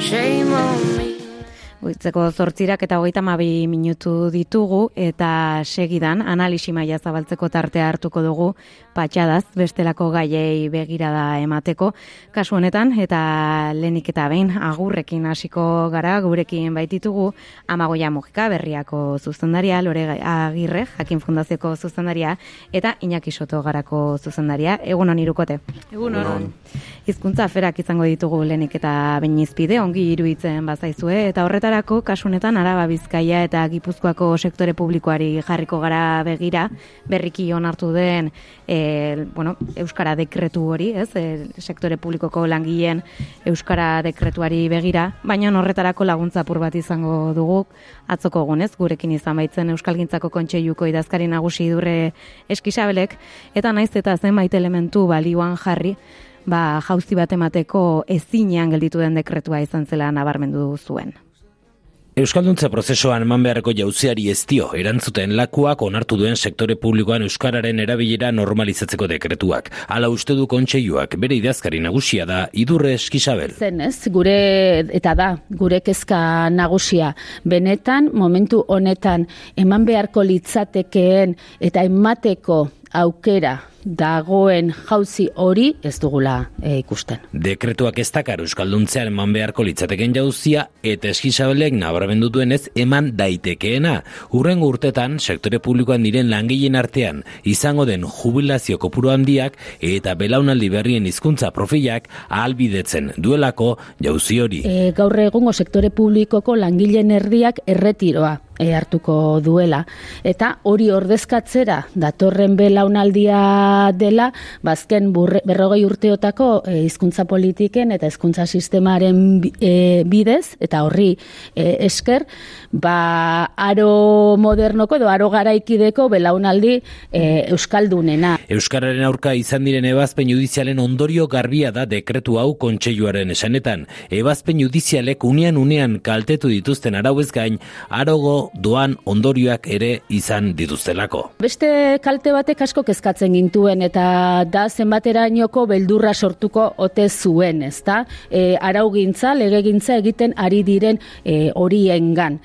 Shame on. Goitzeko zortzirak eta hogeita mabi minutu ditugu eta segidan analisi maila zabaltzeko tartea hartuko dugu patxadaz bestelako gaiei begirada emateko. Kasu honetan eta lehenik eta behin agurrekin hasiko gara gurekin baititugu amagoia mugika berriako zuzendaria, lore agirre, jakin fundazioko zuzendaria eta Iñaki Soto garako zuzendaria. Egun hon irukote. Egun hon. Hizkuntza aferak izango ditugu lehenik eta behin izpide, ongi iruditzen bazaizue eta horretarako kasunetan Araba Bizkaia eta Gipuzkoako sektore publikoari jarriko gara begira, berriki onartu den e, bueno, Euskara dekretu hori, ez? E, sektore publikoko langileen Euskara dekretuari begira, baina horretarako laguntza apur bat izango dugu atzoko egunez, gurekin izan baitzen Euskalgintzako kontseiluko idazkari nagusi durre eskisabelek, eta naiz eta zenbait elementu balioan jarri, ba, jauzi bat emateko ezinean gelditu den dekretua izan zela nabarmendu zuen. Euskalduntza prozesuan eman beharreko jauziari ez dio, erantzuten lakuak onartu duen sektore publikoan Euskararen erabilera normalizatzeko dekretuak. Hala uste du kontseiluak bere idazkari nagusia da, idurre eskisabel. Zen ez, gure, eta da, gure kezka nagusia. Benetan, momentu honetan, eman beharko litzatekeen eta emateko aukera dagoen jauzi hori ez dugula e, ikusten. Dekretuak ez dakar Euskalduntzean eman beharko litzateken jauzia eta eskisabelek nabarmendutuen ez eman daitekeena. Urren urtetan, sektore publikoan diren langileen artean, izango den jubilazio kopuru handiak eta belaunaldi berrien hizkuntza profilak ahalbidetzen duelako jauzi hori. E, gaur egungo sektore publikoko langileen erdiak erretiroa e, hartuko duela. Eta hori ordezkatzera datorren belaunaldia dela, bazken burre, berrogei urteotako e, hizkuntza politiken eta hizkuntza sistemaren e, bidez, eta horri e, esker, ba, aro modernoko edo aro garaikideko belaunaldi euskaldunena. Euskararen aurka izan diren ebazpen judizialen ondorio garbia da dekretu hau kontseiluaren esanetan. Ebazpen judizialek unean unean kaltetu dituzten arauez gain, arogo doan ondorioak ere izan dituztelako. Beste kalte batek asko kezkatzen gintuen eta da zenbaterainoko beldurra sortuko ote zuen, ezta? E, araugintza, legegintza egiten ari diren e, horiengan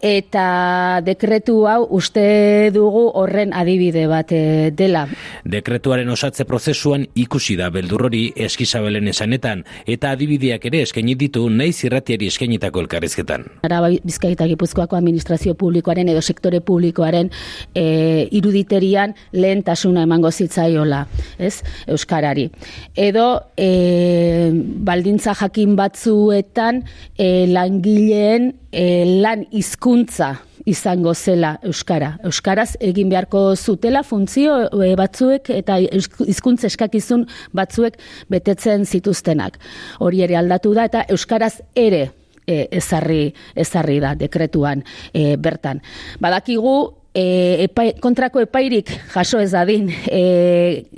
eta dekretu hau uste dugu horren adibide bat e, dela. Dekretuaren osatze prozesuan ikusi da beldurrori eskizabelen esanetan eta adibideak ere eskaini ditu nahi zirratiari eskainitako elkarrezketan. Araba Bizkaita Gipuzkoako administrazio publikoaren edo sektore publikoaren e, iruditerian lehentasuna emango zitzaiola, ez? Euskarari. Edo e, baldintza jakin batzuetan e, langileen e, lan hizkuntza izango zela euskara. Euskaraz egin beharko zutela funtzio e, batzuek eta hizkuntza eskakizun batzuek betetzen zituztenak. Hori ere aldatu da eta euskaraz ere e, ezarri ezarri da dekretuan e, bertan. Badakigu e, epai, kontrako epairik jaso ez dadin e,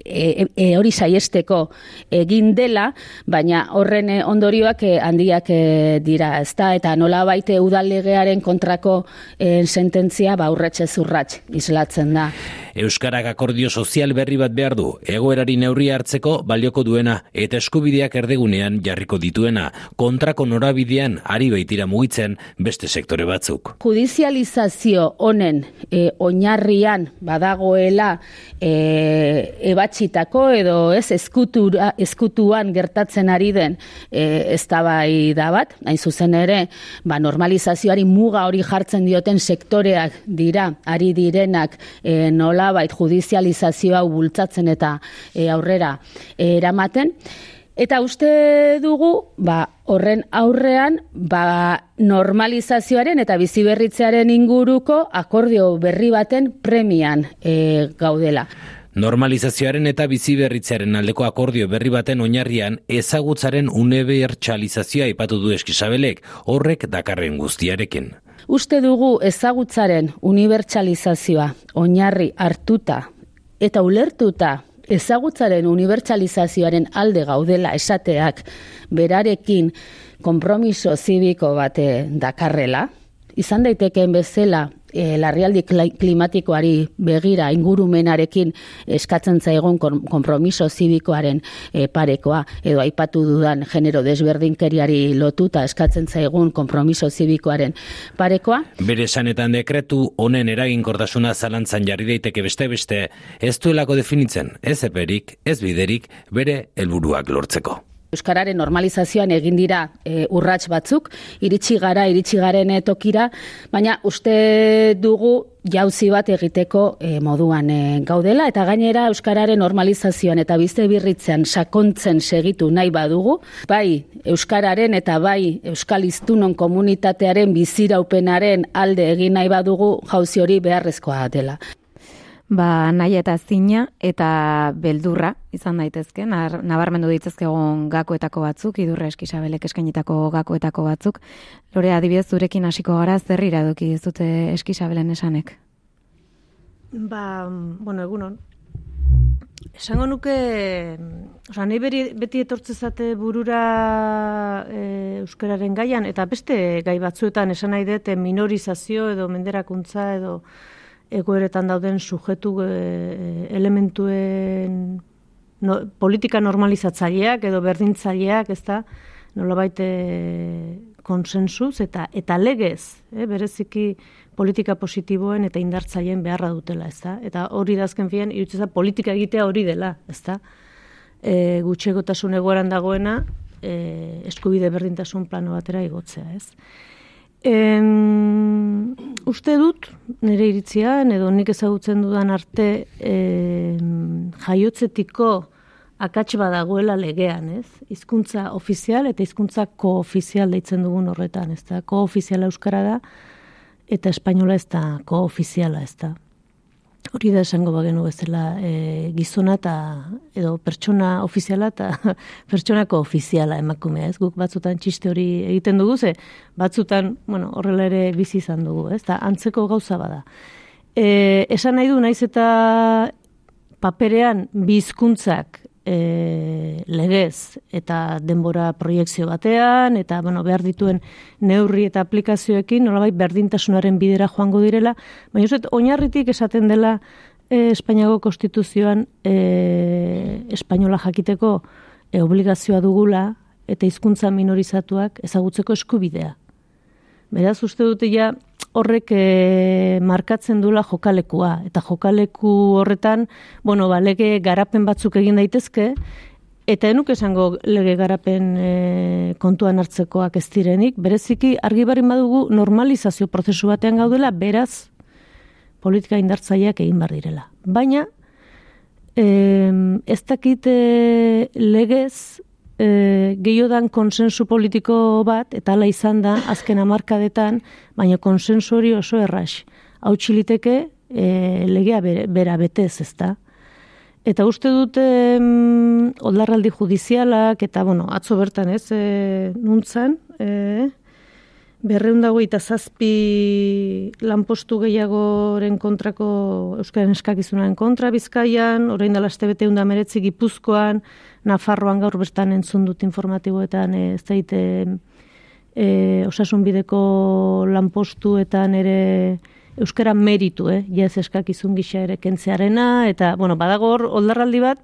e, e, hori saiesteko egin dela, baina horren ondorioak handiak e, dira, ezta eta nola baite udallegearen kontrako e, sententzia ba urratxe zurratx islatzen da. Euskarak akordio sozial berri bat behar du, egoerari neurri hartzeko balioko duena eta eskubideak erdegunean jarriko dituena, kontrako norabidean ari baitira mugitzen beste sektore batzuk. Judizializazio honen e, oinarrian badagoela e, ebatxitako edo ez eskutura, eskutuan gertatzen ari den e, ez da bat, hain zuzen ere, ba, normalizazioari muga hori jartzen dioten sektoreak dira, ari direnak e, nola bait judizializazioa bultzatzen eta e, aurrera eramaten. Eta uste dugu, ba, horren aurrean, ba, normalizazioaren eta biziberritzearen inguruko akordio berri baten premian e, gaudela. Normalizazioaren eta biziberritzearen aldeko akordio berri baten oinarrian ezagutzaren unibertsalizazioa ipatu du eskisabelek, horrek dakarren guztiarekin. Uste dugu ezagutzaren unibertsalizazioa oinarri hartuta eta ulertuta ezagutzaren unibertsalizazioaren alde gaudela esateak berarekin konpromiso zibiko bate dakarrela, izan daitekeen bezala e, larrialdi klimatikoari begira ingurumenarekin eskatzen zaigun konpromiso zibikoaren e, parekoa edo aipatu dudan genero desberdinkeriari lotuta eskatzen zaigun konpromiso zibikoaren parekoa. Bere sanetan dekretu honen eraginkortasuna zalantzan jarri daiteke beste beste ez duelako definitzen, ez eperik, ez biderik, bere helburuak lortzeko. Euskararen normalizazioan egin dira e, urrats batzuk, iritsi gara, iritsi garen tokira, baina uste dugu jauzi bat egiteko e, moduan e, gaudela, eta gainera Euskararen normalizazioan eta bizte birritzen sakontzen segitu nahi badugu, bai Euskararen eta bai Euskal Iztunon komunitatearen biziraupenaren alde egin nahi badugu jauzi hori beharrezkoa dela ba, nahi eta zina eta beldurra izan daitezke, nabarmendu ditzezkegon gakoetako batzuk, idurra eskisabelek eskainitako gakoetako batzuk. Lore, adibidez, zurekin hasiko gara, zer iraduki ez dute eskisabelen esanek? Ba, bueno, egunon. Esango nuke, oza, nahi beri, beti etortzezate burura e, euskararen gaian, eta beste gai batzuetan esan nahi dute minorizazio edo menderakuntza edo egoeretan dauden sujetu e, elementuen no, politika normalizatzaileak edo berdintzaileak, ez da, nolabait e, konsensuz eta eta legez, e, bereziki politika positiboen eta indartzaileen beharra dutela, ez da? Eta hori da azken fian, politika egitea hori dela, ez da? E, gutxegotasun egoeran dagoena, e, eskubide berdintasun plano batera igotzea, ez? En, uste dut, nire iritzian, edo nik ezagutzen dudan arte, en, jaiotzetiko akats badagoela legean, ez? Hizkuntza ofizial eta hizkuntza koofizial deitzen dugun horretan, ez da? Koofiziala euskara da, eta espainola ez da koofiziala, ez da? Hori da esango bagenu bezala e, gizona eta edo pertsona ofiziala eta pertsonako ofiziala emakumea, ez? Guk batzutan txiste hori egiten dugu ze, batzutan, bueno, horrela ere bizi izan dugu, ez? Da antzeko gauza bada. E, esan nahi du naiz eta paperean bizkuntzak e, legez eta denbora proiektzio batean, eta bueno, behar dituen neurri eta aplikazioekin, nolabait berdintasunaren bidera joango direla, baina uset, oinarritik esaten dela e, Espainiago konstituzioan e, Espainola jakiteko e, obligazioa dugula eta hizkuntza minorizatuak ezagutzeko eskubidea. Beraz, uste dute ja, horrek e, markatzen dula jokalekua. Eta jokaleku horretan, bueno, ba, lege garapen batzuk egin daitezke, eta enuk esango lege garapen e, kontuan hartzekoak ez direnik, bereziki argi barin badugu normalizazio prozesu batean gaudela, beraz politika indartzaileak egin bar direla. Baina, e, ez dakite legez e, gehiodan konsensu politiko bat, eta ala izan da, azken amarkadetan, baina konsensu hori oso erras. Hau txiliteke, e, legea bera, betez, ez da. Eta uste dute mm, oldarraldi judizialak, eta bueno, atzo bertan ez, e, nuntzan, e, berreundago eta zazpi lanpostu gehiagoren kontrako Euskaren eskakizunaren kontra bizkaian, orain dela este bete meretzi gipuzkoan, Nafarroan gaur bertan entzun dut informatiboetan e, ez daite e, osasun bideko lanpostuetan ere Euskara meritu, eh? ja ez eskakizun gisa ere kentzearena, eta, bueno, badagor, oldarraldi bat,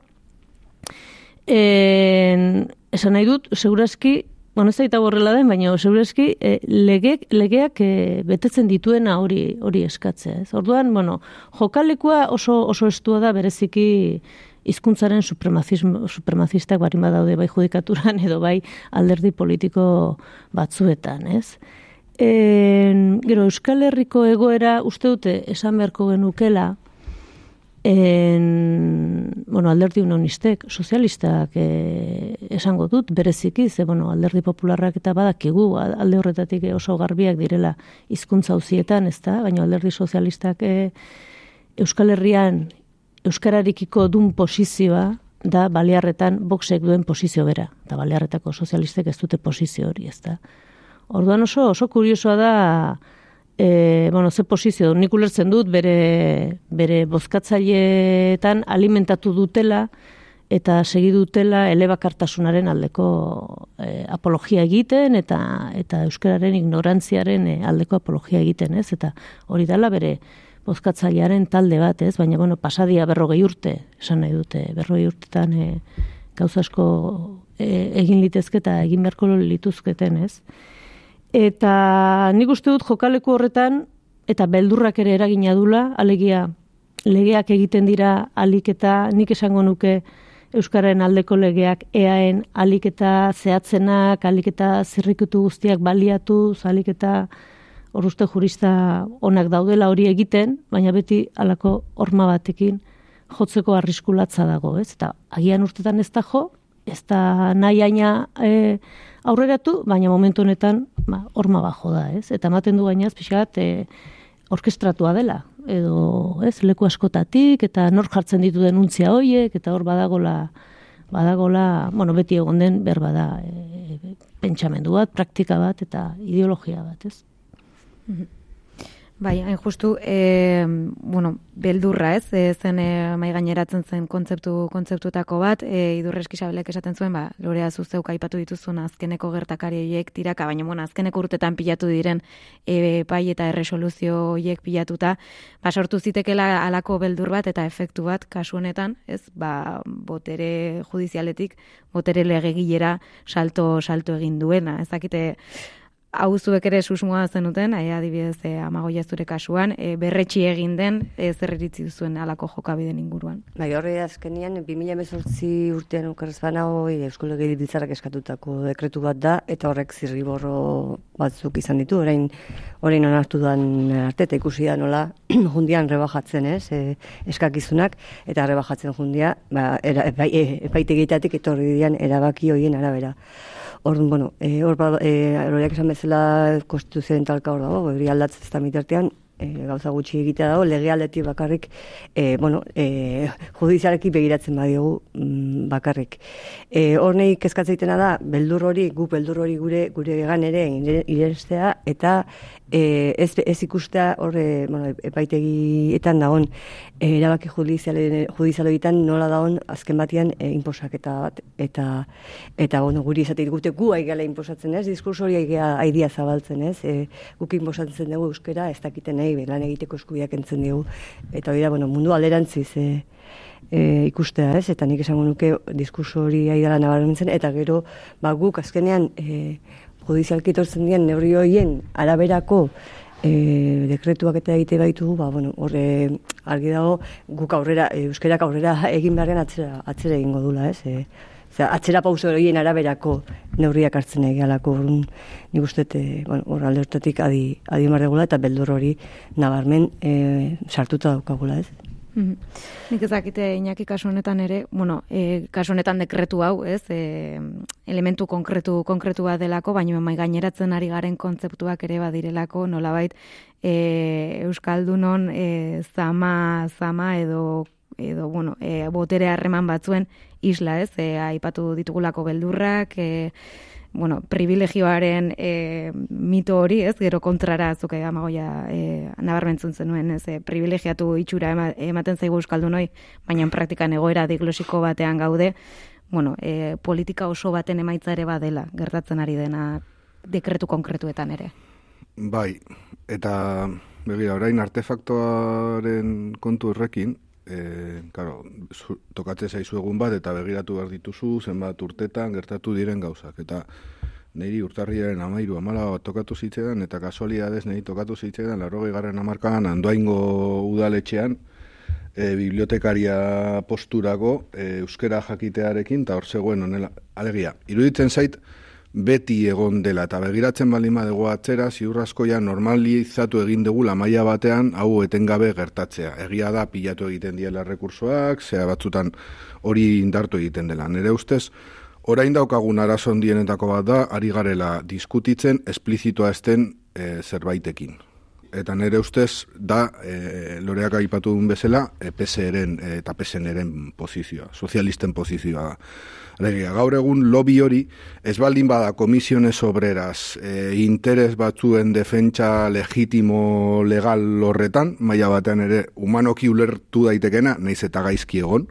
en, esan nahi dut, segurazki, bueno, ez da horrela den, baina segurazki e, legeak, legeak e, betetzen dituena hori hori eskatzea. Ez? Orduan, bueno, jokalekua oso, oso estua da bereziki hizkuntzaren supremazistak barin badaude bai judikaturan edo bai alderdi politiko batzuetan, ez? En, gero, Euskal Herriko egoera uste dute esan beharko genukela, En, bueno, alderdi unonistek, sozialistak e, esango dut, bereziki, ze bueno, alderdi popularrak eta badakigu, alde horretatik oso garbiak direla hizkuntza uzietan, ez da? Baina alderdi sozialistak e, Euskal Herrian Euskararikiko dun posizioa da baliarretan boxek duen posizio bera. Eta baliarretako sozialistek ez dute posizio hori, ez da? Orduan oso, oso kuriosoa da, e, bueno, ze posizio, nik ulertzen dut bere, bere bozkatzaileetan alimentatu dutela eta segi dutela elebakartasunaren aldeko e, apologia egiten eta eta euskararen ignorantziaren e, aldeko apologia egiten, ez? Eta hori dela bere bozkatzailearen talde bat, ez? Baina bueno, pasadia 40 urte, esan nahi dute, 40 urtetan e, gauza asko e, egin litezke eta egin beharko lituzketen, ez? Eta nik uste dut jokaleku horretan eta beldurrak ere eragina dula, alegia legeak egiten dira alik eta nik esango nuke Euskararen aldeko legeak eaen alik eta zehatzenak, alik eta zirrikutu guztiak baliatu, alik eta horuzte jurista onak daudela hori egiten, baina beti alako horma batekin jotzeko arriskulatza dago, ez? Eta agian urtetan ez da jo, ez da nahi aina e, aurreratu, baina momentu honetan ba, horma bajo da, ez? Eta ematen du gainaz, pixat, e, orkestratua dela, edo ez leku askotatik eta nor jartzen ditu denuntzia hoiek eta hor badagola badagola, bueno, beti egon den berba da e, pentsamendu bat, praktika bat eta ideologia bat, ez? Bai, hain justu, e, bueno, beldurra ez, e, zen e, mai gaineratzen zen kontzeptu kontzeptuetako bat, e, idurreski esaten zuen, ba, lorea zuzeu aipatu dituzun azkeneko gertakari horiek tiraka, baina bueno, azkeneko urtetan pilatu diren e, pai eta erresoluzio horiek pilatuta, ba, sortu zitekela alako beldur bat eta efektu bat kasu honetan, ez, ba, botere judizialetik, botere legegilera salto, salto egin duena, ez dakite, hau zuek ere susmoa zenuten, e, adibidez e, amagoia zure kasuan, e, berretxi egin den, e, zer iritzi duzuen alako jokabiden inguruan. Bai, horre azkenian, 2018 urtean ukarrez bana hoi Euskal Lege eskatutako dekretu bat da, eta horrek zirriborro batzuk izan ditu, orain orain onartu duan arte, eta ikusi da nola jundian rebajatzen ez, e, eskakizunak, eta rebajatzen jundia, ba, era, epai, e, epaitegitatik etorri dian erabaki hoien arabera. Orduan, bueno, eh hor ba eh esan bezala konstituzioen talka hor dago, hori aldatzen ez da mitartean, e, gauza gutxi egitea dago, legealdetik bakarrik, e, bueno, e, judiziarekin begiratzen badiogu mm, bakarrik. E, hor nahi kezkatzeitena da, beldur hori, gu beldur hori gure, gure egan ere irestea, eta e, ez, ez ikustea horre, bueno, epaitegietan dagoen e, erabaki judizialoetan nola dagoen azken batean e, inposaketa bat. Eta eta bueno, guri esate gute gu aigela inposatzen ez? Diskurso hori aidia zabaltzen ez? E, guk inposatzen dugu euskera ez dakiten nahi lan egiteko eskubiak entzen dugu eta hori da bueno, mundu alderantziz e, e, ikustea ez? Eta nik esango nuke diskurso hori aidala nabarmentzen eta gero ba, guk azkenean e, judizialki etortzen dien neurri hoien araberako e, dekretuak eta egite baitugu, ba, bueno, horre argi dago guk aurrera, e, euskerak aurrera egin beharren atzera, atzera egingo dula, ez? E, atzera pauso horien araberako neurriak hartzen egialako urun, nik uste, e, bueno, hor alde hortatik adi, adi eta beldur hori nabarmen e, sartuta daukagula, ez? Mm Nik ezakite inaki kasu honetan ere, bueno, e, kasu honetan dekretu hau, ez, e, elementu konkretu konkretu bat delako, baina mai gaineratzen ari garen kontzeptuak ere badirelako, nolabait e, Euskaldunon e, zama, zama edo edo bueno, e, botere harreman batzuen isla, ez? E, aipatu ditugulako beldurrak, e, bueno, privilegioaren e, mito hori, ez, gero kontrara zuke amagoia e, nabarmentzun zenuen, ez, e, privilegiatu itxura ematen zaigu euskaldun hoi, baina praktikan egoera diglosiko batean gaude, bueno, e, politika oso baten emaitza ere badela, gertatzen ari dena dekretu konkretuetan ere. Bai, eta begira, orain artefaktoaren kontu horrekin, e, claro, tokatze zaizu egun bat eta begiratu behar dituzu zenbat urtetan gertatu diren gauzak. Eta niri urtarriaren amairu amala tokatu zitzaidan eta kasualidadez niri tokatu zitzaidan larrogei garren amarkadan andoaingo udaletxean e, bibliotekaria posturako e, euskera jakitearekin eta hor zegoen onela. Alegia, iruditzen zait, beti egon dela eta begiratzen baldin badego atzera ziurraskoia normalizatu egin dugu maila batean hau etengabe gertatzea. Egia da pilatu egiten diela rekursoak, zea batzutan hori indartu egiten dela. Nere ustez, orain daukagun arazo dienetako bat da, ari garela diskutitzen esplizitoa esten e, zerbaitekin. Eta nere ustez da e, loreak aipatu duen bezala e, PSR-en e, eta PSN-eren pozizioa, sozialisten pozizioa da. Alegia, gaur egun lobby hori ez baldin bada komisiones obreras e, interes batzuen defentsa legitimo legal horretan, maila batean ere humanoki ulertu daitekena, naiz eta gaizki egon,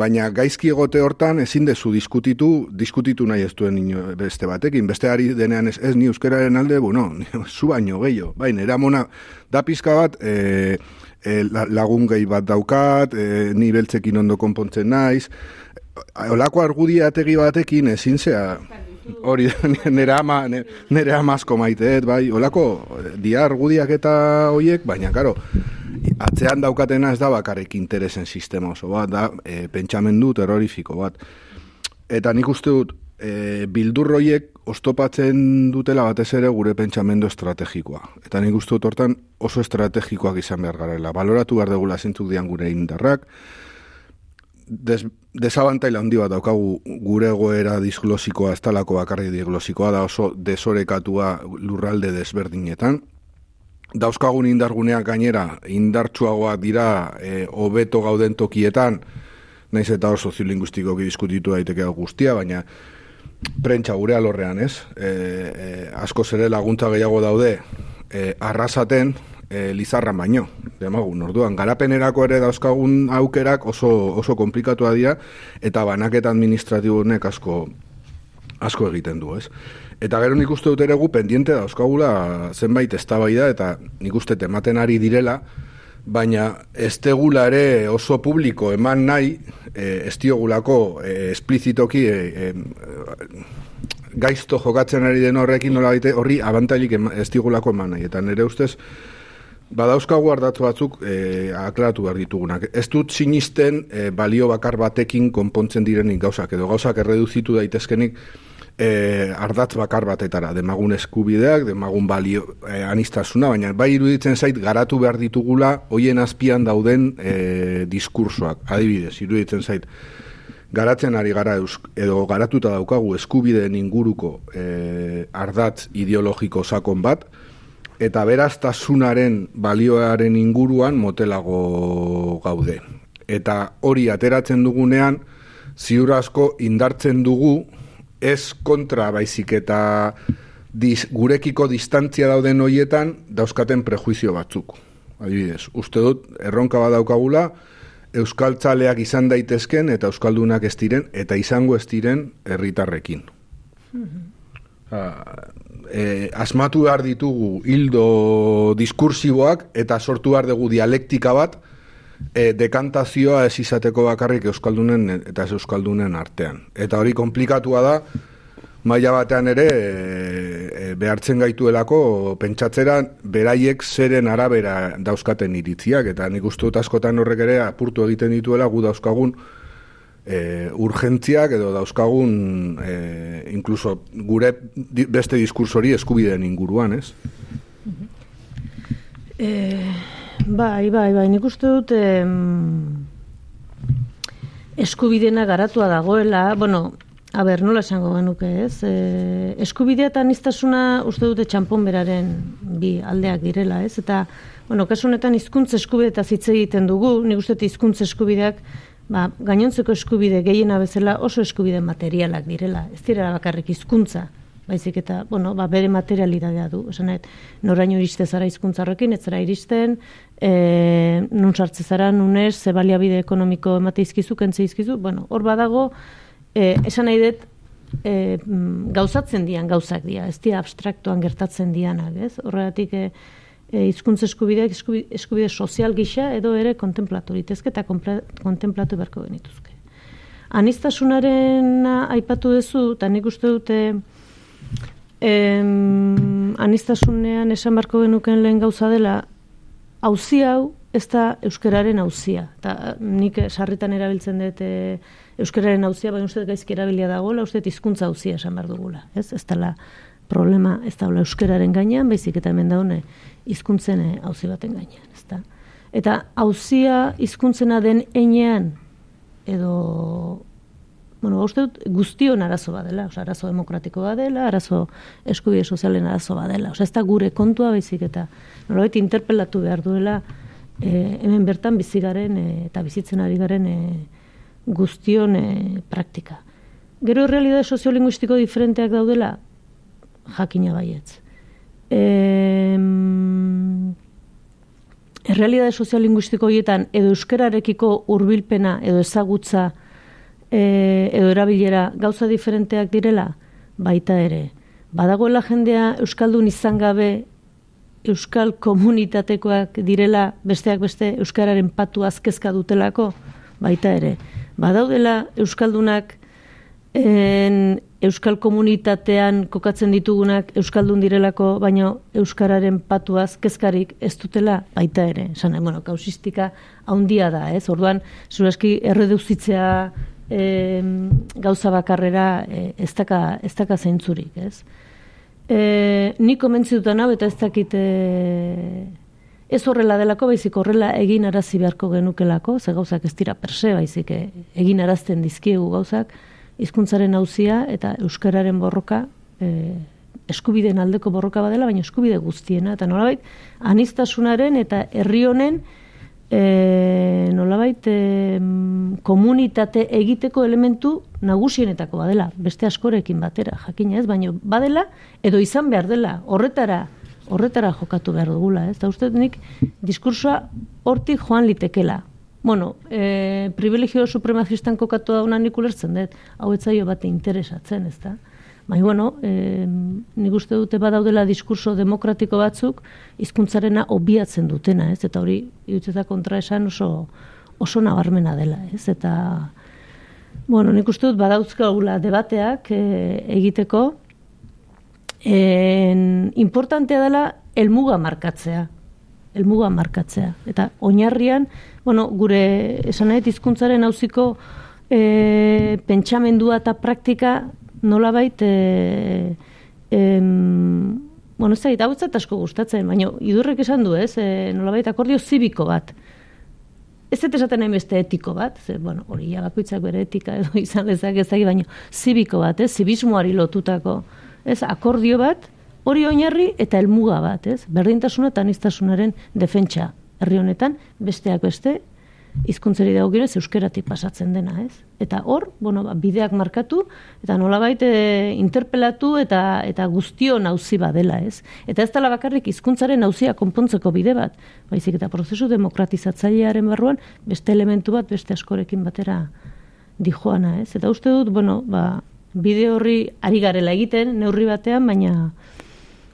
Baina gaizki egote hortan ezin dezu diskutitu, diskutitu nahi ez duen beste batekin. Beste ari denean ez, ez ni euskararen alde, bueno, zu baino gehiago. Baina, eramona, da pizka bat, e, e, lagun gehi bat daukat, e, ni beltzekin ondo konpontzen naiz. Olako argudiategi batekin ezin zea hori nere ama nere amazko maiteet bai olako dia argudiak eta hoiek baina karo atzean daukatena ez da bakarrik interesen sistema oso bat da e, pentsamendu terrorifiko bat eta nik uste dut e, bildurroiek ostopatzen dutela batez ere gure pentsamendu estrategikoa. Eta nik uste dut hortan oso estrategikoak izan behar garela. Baloratu behar degula zintzuk dian gure indarrak, des, desabantaila handi bat daukagu gure goera disglosikoa, ez talako bakarri disglosikoa, da oso desorekatua lurralde desberdinetan. Dauzkagun indarguneak gainera, indartsuagoak dira e, hobeto gauden tokietan, naiz eta oso ziolinguistikoki diskutitu daiteke guztia, baina prentsa gure alorrean, ez? E, e, asko zere laguntza gehiago daude e, arrasaten, e, lizarra baino, demagun, orduan, garapenerako ere dauzkagun aukerak oso, oso komplikatua dira, eta banaketa administratibonek asko, asko egiten du, ez? Eta gero nik uste dut ere gu pendiente dauzkagula zenbait eztabaida eta nik uste tematen ari direla, baina ez tegula ere oso publiko eman nahi, e, ez diogulako e, esplizitoki e, e, gaizto jokatzen ari den horrekin nola horri abantailik ez diogulako eman nahi. Eta nire ustez, Badauzkagu ardatzu batzuk e, aklaratu behar ditugunak. Ez dut sinisten e, balio bakar batekin konpontzen direnik gauzak, edo gauzak erreduzitu daitezkenik e, ardatz bakar batetara, demagun eskubideak, demagun balio e, anistasuna, baina bai iruditzen zait garatu behar ditugula hoien azpian dauden e, diskursoak, adibidez, iruditzen zait garatzen ari gara edo garatuta daukagu eskubideen inguruko e, ardatz ideologiko sakon bat, eta beraztasunaren balioaren inguruan motelago gaude. Eta hori ateratzen dugunean, ziur asko indartzen dugu, ez kontra baizik eta diz, gurekiko distantzia dauden hoietan dauzkaten prejuizio batzuk. Adibidez, uste dut, erronka badaukagula, euskaltzaleak izan daitezken eta euskaldunak ez diren, eta izango ez diren herritarrekin. Mm e, asmatu behar ditugu hildo diskursiboak eta sortu behar dugu dialektika bat e, dekantazioa ez izateko bakarrik euskaldunen eta ez euskaldunen artean. Eta hori komplikatua da, maila batean ere e, behartzen gaituelako pentsatzera beraiek zeren arabera dauzkaten iritziak eta nik uste dut askotan horrek ere apurtu egiten dituela gu dauzkagun e, urgentziak edo dauzkagun e, incluso gure beste diskursori eskubideen inguruan, ez? E, bai, bai, bai, nik uste dut e, eskubidena garatua dagoela, bueno, a ber, nola esango genuke, ez? E, eskubidea eta niztasuna uste dute txampon beraren bi aldeak direla, ez? Eta, bueno, kasu honetan hizkuntza eskubide eta hitz egiten dugu, nik uste hizkuntza eskubideak ba, gainontzeko eskubide gehiena bezala oso eskubide materialak direla. Ez dira bakarrik hizkuntza, baizik eta, bueno, ba, bere materialitatea du. Esan noraino iriste zara hizkuntza horrekin, ez zara iristen, e, nun sartze zara, nunez, ze baliabide ekonomiko emate izkizu, kentze izkizu, bueno, hor badago, e, esan nahi dut, e, gauzatzen dian gauzak dira, ez dira abstraktuan gertatzen dianak, ez? Horregatik, e, e, izkuntza eskubideak eskubide, sozial gisa edo ere kontemplatu litezke eta kontemplatu beharko genituzke. Anistasunaren aipatu duzu, eta nik uste dute em, anistasunean esan beharko genuken lehen gauza dela, hauzi hau ez da euskararen hauzia. Eta nik sarritan erabiltzen dut e, euskararen hauzia, baina uste gaizki erabilia dagoela, uste hizkuntza hauzia esan behar dugula. Ez, ez dela problema, ez da euskararen gainean, baizik eta hemen daune hizkuntzen auzi baten gainean, ezta? Eta auzia hizkuntzena den enean edo bueno, uste dut guztion arazo badela, osea arazo demokratiko badela, arazo eskubide sozialen arazo badela. Osea ez da gure kontua baizik eta norbait interpelatu behar duela e, hemen bertan bizigaren e, eta bizitzen ari garen e, guztion e, praktika. Gero realidade soziolinguistiko diferenteak daudela jakina baietz eh, errealidade soziolinguistiko horietan edo euskararekiko hurbilpena edo ezagutza e, edo erabilera gauza diferenteak direla, baita ere. Badagoela jendea Euskaldun izan gabe Euskal komunitatekoak direla besteak beste Euskararen patu azkezka dutelako, baita ere. Badaudela Euskaldunak en, Euskal komunitatean kokatzen ditugunak Euskaldun direlako, baina Euskararen patuaz kezkarik ez dutela baita ere. Esan, bueno, kausistika haundia da, ez? Orduan, zuraski erreduzitzea e, gauza bakarrera e, ez, daka, ez daka zeintzurik, ez? E, ni komentzi dutan hau eta ez dakit e, ez horrela delako, baizik horrela egin arazi beharko genukelako, ze gauzak ez dira perse, baizik e, egin arazten dizkiegu gauzak, hizkuntzaren auzia eta euskararen borroka e, eskubideen aldeko borroka badela, baina eskubide guztiena. Eta nolabait anistasunaren eta herri honen e, nolabait e, komunitate egiteko elementu nagusienetako badela, beste askorekin batera, jakina ez, baina badela edo izan behar dela, horretara horretara jokatu behar dugula, ez? Da uste nik diskursoa hortik joan litekela, bueno, e, privilegio supremacistan kokatu da nik ulertzen dut, hau etzaio bate interesatzen, ez da? Bai, bueno, e, nik uste dute badaudela diskurso demokratiko batzuk, hizkuntzarena obiatzen dutena, ez? Eta hori, irutzeta kontra esan oso, oso nabarmena dela, ez? Eta, bueno, nik uste dut badauzka gula debateak e, egiteko, en, importantea dela elmuga markatzea, elmuga markatzea. Eta oinarrian, bueno, gure esan nahi hizkuntzaren hauziko e, pentsamendua eta praktika nolabait e, em, bueno, ez da, hau asko gustatzen, baina idurrek esan du, ez, e, nolabait akordio zibiko bat. Ez ez esaten nahi beste etiko bat, ze, bueno, hori ja bakoitzak bere etika edo izan lezak ez baina zibiko bat, ez, zibismoari lotutako, ez, akordio bat, hori oinarri eta helmuga bat, ez, berdintasuna eta anistasunaren defentsa herri honetan, besteak beste, hizkuntzari dagokionez euskeratik pasatzen dena, ez? Eta hor, bueno, ba, bideak markatu eta nolabait e, interpelatu eta eta guztio nauzi badela, ez? Eta ez dela bakarrik hizkuntzaren nauzia konpontzeko bide bat, baizik eta prozesu demokratizatzailearen barruan beste elementu bat beste askorekin batera dijoana, ez? Eta uste dut, bueno, ba, bide horri ari garela egiten neurri batean, baina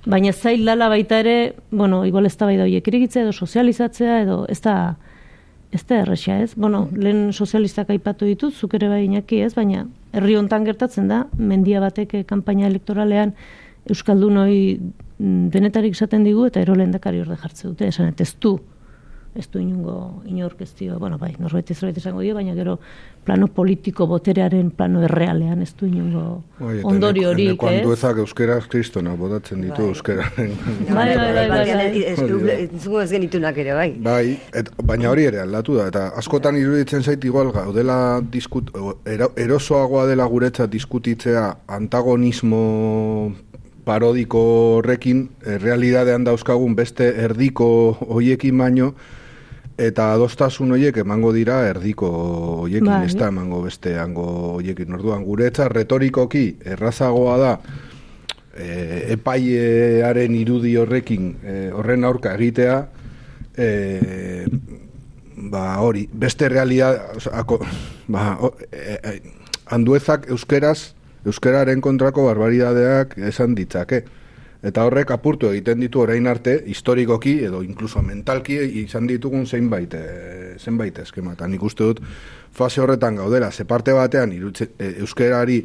baina zail dala baita ere, bueno, igual ez da bai da edo sozializatzea, edo ez da, ez da errexia, ez? Bueno, lehen sozialistak aipatu ditut, zuk ere bai inaki, ez? Baina herri hontan gertatzen da, mendia batek eh, kanpaina elektoralean Euskaldun hori mm, denetarik esaten digu eta ero lehen orde jartze dute, esan, ez du, ez du inungo inork ez dio, bueno, bai, norbait ez esango dio, baina gero plano politiko boterearen plano errealean ez du inungo bai, ondori hori. Bai, eta ezak euskera kristona bodatzen ditu bai. euskera. Bai, bai, bai, bai, ez genitunak ere, bai. Bai, et, baina hori ere aldatu da, eta askotan iruditzen zait igual gaudela diskut, erosoagoa dela guretzat diskutitzea antagonismo parodiko horrekin, e, realidadean dauzkagun beste erdiko hoiekin baino, Eta adostasun horiek emango dira erdiko hoiekin, bai. ez da emango beste hango hoiekin. Orduan, guretza retorikoki errazagoa da e, epaiearen irudi horrekin e, horren aurka egitea, e, ba hori, beste realidad, ako, ba, o, e, e, anduezak euskeraz, euskeraren kontrako barbaridadeak esan ditzake. Eta horrek apurtu egiten ditu orain arte, historikoki edo inkluso mentalki izan ditugun zeinbait, e, zenbait eskema. Eta nik uste dut fase horretan gaudela, ze parte batean irutze, e, euskerari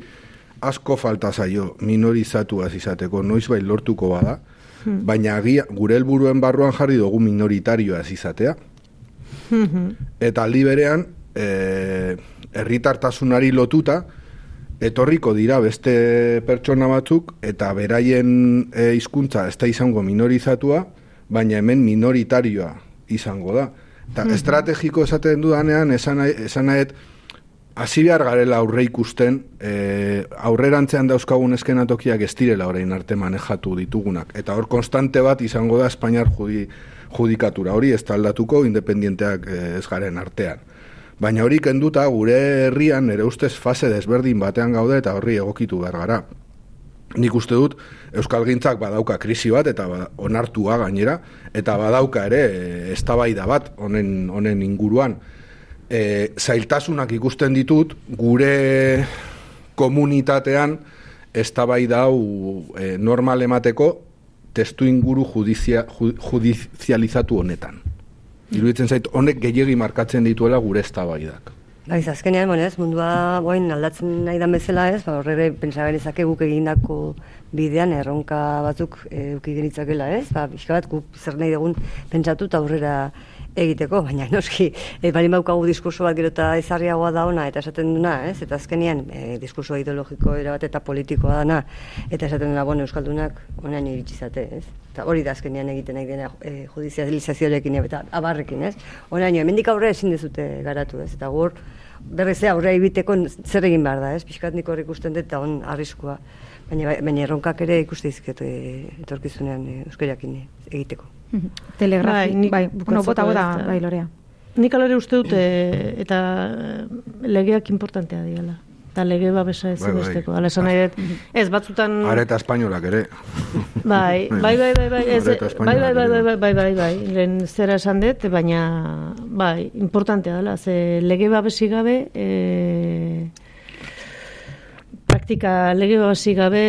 asko falta zaio minorizatu izateko, noiz bai lortuko bada, hmm. baina agia, gure helburuen barruan jarri dugu minoritarioa ez izatea. Hmm. Eta aldi berean, e, erritartasunari lotuta, etorriko dira beste pertsona batzuk eta beraien e, hizkuntza ez da izango minorizatua, baina hemen minoritarioa izango da. Eta mm estrategiko esaten dudanean, esan, esan nahet, hasi behar garela aurre ikusten, e, aurrerantzean dauzkagun eskenatokiak ez direla orain arte manejatu ditugunak. Eta hor konstante bat izango da Espainiar judi, judikatura. Hori ez taldatuko independienteak e, ez garen artean. Baina hori kenduta gure herrian ere ustez fase desberdin batean gaude eta horri egokitu behar gara. Nik uste dut Euskal Gintzak badauka krisi bat eta ba, onartua gainera eta badauka ere eztabaida bat honen, honen inguruan. e, zailtasunak ikusten ditut gure komunitatean eztabaida hau e, normal emateko testu inguru judizia, judizializatu honetan. Iruditzen zait, honek gehiagi markatzen dituela gure eztabaidak. Baiz, azkenean, bueno, ez, mundua boin aldatzen nahi da bezala ez, ba, horre pentsa genezake guk egindako bidean erronka batzuk eduki genitzakela ez, ba, pixka bat guk zer nahi dugun pentsatu eta aurrera egiteko, baina noski, e, bali maukagu diskurso bat gero eta ezarriagoa da ona, eta esaten duna, ez? Eta azkenean, e, diskurso ideologiko erabat eta politikoa dana, eta esaten duna, bueno, Euskaldunak, onain iritsi zate, ez? Eta hori da azkenean egiten nahi dena e, judizializazioarekin, eta abarrekin, ez? Onaino, hemendik aurre ezin dezute garatu, ez? Eta gur, berrez aurre ibiteko zer egin behar da, ez? Piskat nik horrik usten dut, eta on arriskua. Baina, baina erronkak ere ikuste izket e, etorkizunean e, euskariakin egiteko. Telegrafi, bai, bai, bueno, bota, bota, bai, lorea. Nik alore uste dute, eta legeak importantea diala. Eta lege babesa ez bai, besteko. Bai. esan nahi dut, mm-hmm. ez batzutan... Areta espainolak ere. Bai, bai, bai, bai, bai, ez, bai, bai, bai, bai, bai, bai, bai, lehen zera esan dut, baina, bai, importantea dela, ze lege babesi gabe, e, praktika lege babesi gabe,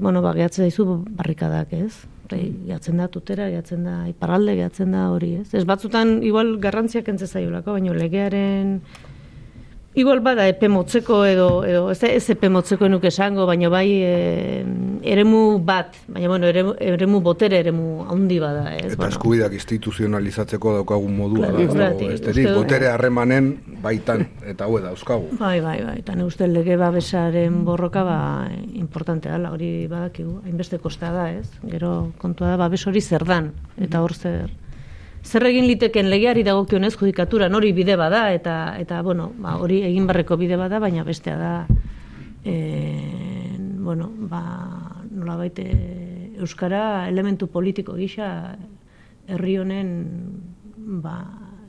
bueno, bageatzen daizu barrikadak, ez? Bai, gehatzen da tutera, gehatzen da iparralde, gehatzen da hori, ez? Ez batzutan igual garrantziak entze zaiolako, baina legearen Igual bada epe motzeko edo, edo ez, ez epe motzeko enuke esango, baina bai e, eremu bat, baina bueno, eremu, eremu botere eremu handi bada. Ez, Eta bueno. eskubidak instituzionalizatzeko daukagun modua. Claro, da, botere harremanen baitan, eta hau da, euskagu. Bai, bai, bai, eta ne uste lege babesaren borroka ba, importante da, hori badakigu, hainbeste kosta da, ez? Gero kontua da, babes hori zer dan, eta hor zer zer egin liteken legeari dagokionez judikatura hori bide bada eta eta bueno, ba, hori egin barreko bide bada, baina bestea da e, bueno, ba, nola baite euskara elementu politiko gisa herri honen ba,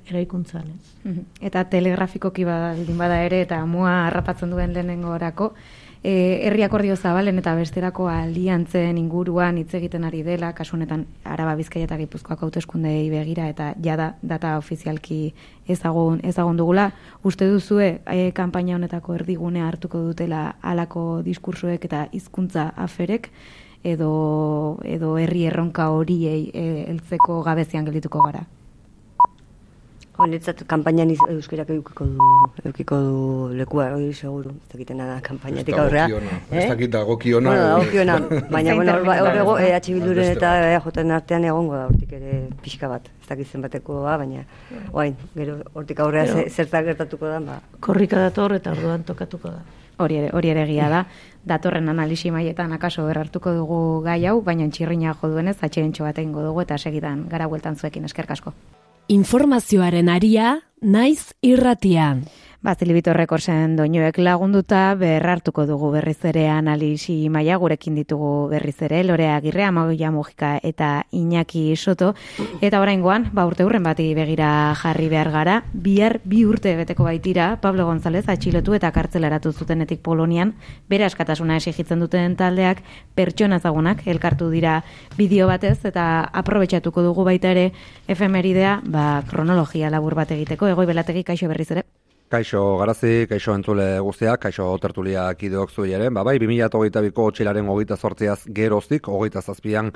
eraikuntzan, ez. Mhm. Eta telegrafikoki baldin bada ere eta mua harrapatzen duen lehenengo orako, herri akordio zabalen eta besterako aliantzen inguruan hitz egiten ari dela, kasu honetan Araba Bizkaia eta Gipuzkoako hauteskundei begira eta jada data ofizialki ezagun ezagun dugula, uste duzue e, kanpaina honetako erdigune hartuko dutela halako diskursoek eta hizkuntza aferek edo edo herri erronka horiei e, heltzeko gabezian geldituko gara. Honetzat, kampainan euskerak eukiko du, eukiko du lekua, hori seguru, ez dakitena da, kampainatik aurrea. Ez dakit dagokiona. Bueno, dagokiona, baina, bueno, hor ego, EH Bilduren eta EJN artean egongo da, hortik ere pixka bat, ez dakit zenbateko ba, baina, oain, gero, hortik aurrea zertak gertatuko da, ba. Korrika dator eta orduan tokatuko da. Hori ere, hori ere egia da, datorren analisi maietan akaso berrartuko dugu gai hau, baina txirriña joduenez, atxerentxo bat egingo dugu eta segitan gara bueltan zuekin. Eskerkasko informazioaren aria naiz irratian. Bazilibito rekorsen doinuek lagunduta berrartuko dugu berriz ere analisi maia gurekin ditugu berriz ere Lorea Agirre, Amagoia Mojika eta Iñaki Soto. Eta oraingoan ba urte urren bati begira jarri behar gara. Bihar bi urte beteko baitira Pablo González atxilotu eta kartzelaratu zutenetik Polonian. Bere askatasuna esigitzen duten taldeak pertsona zagunak elkartu dira bideo batez. Eta aprobetxatuko dugu baita ere efemeridea ba kronologia labur bat egiteko. Egoi belategi kaixo berriz ere Kaixo garazi, kaixo entzule guztiak, kaixo tertuliak ideok zuiaren, ba bai, 2008ko txilaren hogeita sortziaz geroztik, hogeita zazpian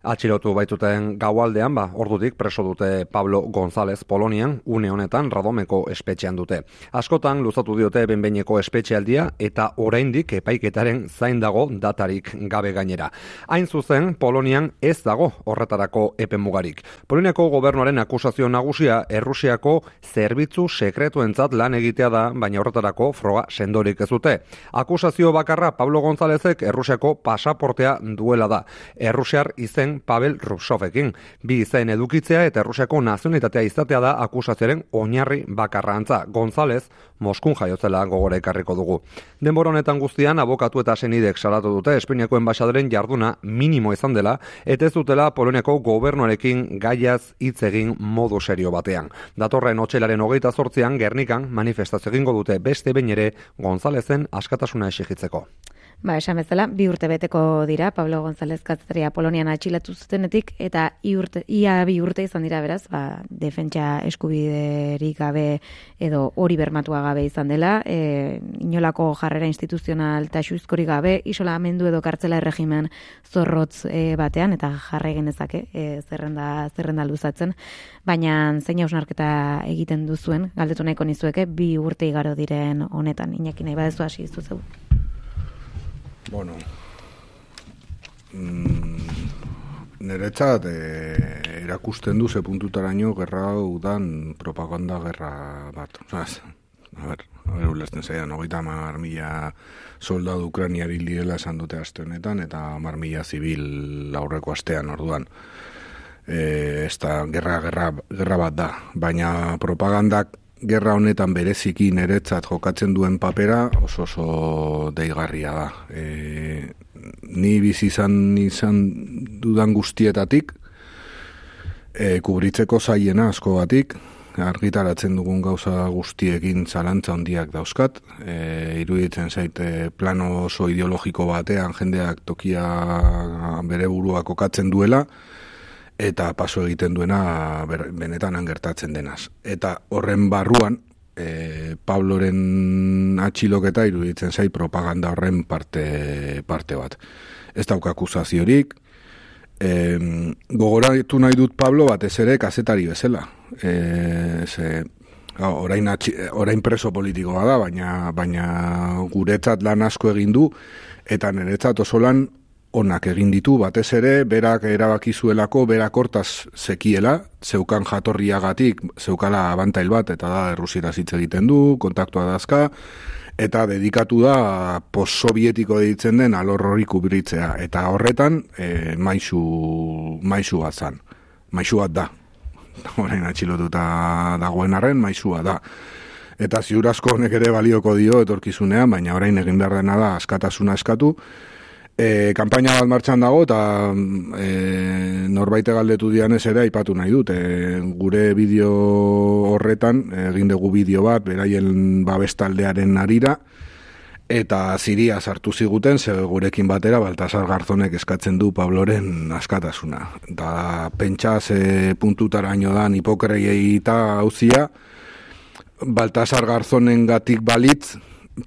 Atxilotu baituten gaualdean, ba, ordutik preso dute Pablo González Polonian, une honetan Radomeko espetxean dute. Askotan luzatu diote benbeineko espetxealdia eta oraindik epaiketaren zain dago datarik gabe gainera. Hain zuzen, Polonian ez dago horretarako epemugarik. Poloniako gobernuaren akusazio nagusia Errusiako zerbitzu sekretuentzat lan egitea da, baina horretarako froga sendorik ez dute. Akusazio bakarra Pablo Gonzálezek Errusiako pasaportea duela da. Errusiar izen Pavel Rupsovekin. Bi izain edukitzea eta Errusiako nazionitatea izatea da akusazioaren oinarri bakarra antza. González, Moskun jaiotzela gogore ekarriko dugu. Denbora honetan guztian, abokatu eta senidek salatu dute Espainiako enbaixadoren jarduna minimo izan dela, eta ez dutela Poloniako gobernuarekin gaiaz hitz egin modu serio batean. Datorren otxelaren hogeita sortzean, Gernikan manifestazio egingo dute beste bain ere Gonzalezen askatasuna esigitzeko. Ba, esan bezala, bi urte beteko dira, Pablo González Kazetaria Polonian atxilatu zutenetik, eta i urte, ia bi urte izan dira beraz, ba, defentsa eskubiderik gabe edo hori bermatua gabe izan dela, e, inolako jarrera instituzional eta gabe, isolamendu edo kartzela erregimen zorrotz e, batean, eta jarra genezake e, zerrenda, zerrenda luzatzen, baina zein hausnarketa egiten duzuen, galdetu nahiko nizueke, bi urte igaro diren honetan, inaki nahi badezu hasi zuzeu. Bueno, mm, niretzat e, erakusten du ze puntutaraino gerra udan propaganda gerra bat. Zaz, a ber, a ber, ulertzen zaidan, hogeita mar mila soldadu ukraniari liela esan dute aste honetan, eta mar mila zibil aurreko astean orduan. E, ez da, gerra, gerra, gerra bat da, baina propagandak gerra honetan bereziki niretzat jokatzen duen papera oso oso deigarria da. E, ni bizi izan izan dudan guztietatik e, kubritzeko zaiena asko batik argitaratzen dugun gauza guztiekin zalantza handiak dauzkat e, iruditzen zaite plano oso ideologiko batean jendeak tokia bere burua kokatzen duela eta paso egiten duena benetan angertatzen denaz. Eta horren barruan, e, Pabloren atxiloketa iruditzen zai propaganda horren parte, parte bat. Ez dauk akuzaziorik, e, gogoratu nahi dut Pablo bat ez ere kazetari bezala. E, ze, orain, atxi, orain preso politikoa da, baina, baina guretzat lan asko egin du, eta niretzat oso lan onak egin ditu, batez ere, berak erabaki zuelako, berak hortaz zekiela, zeukan jatorriagatik, zeukala abantail bat, eta da, errusiera hitz egiten du, kontaktua dazka, eta dedikatu da post-sovietiko ditzen den alor hori kubritzea. Eta horretan, e, maizu, maizu bat zan. Maizu bat da. Horain atxilotuta dagoen arren, maizua da. Eta ziur asko honek ere balioko dio etorkizunean, baina orain egin behar dena da askatasuna eskatu, E, kampaina bat martxan dago eta e, norbaite galdetu dianez ere aipatu nahi dut. E, gure bideo horretan, egin dugu bideo bat, beraien babestaldearen arira, eta ziria sartu ziguten, ze gurekin batera, Baltasar Garzonek eskatzen du Pabloren askatasuna. Da pentsa ze puntutara ino da hipokreiei eta hauzia, Baltasar Garzonen gatik balitz,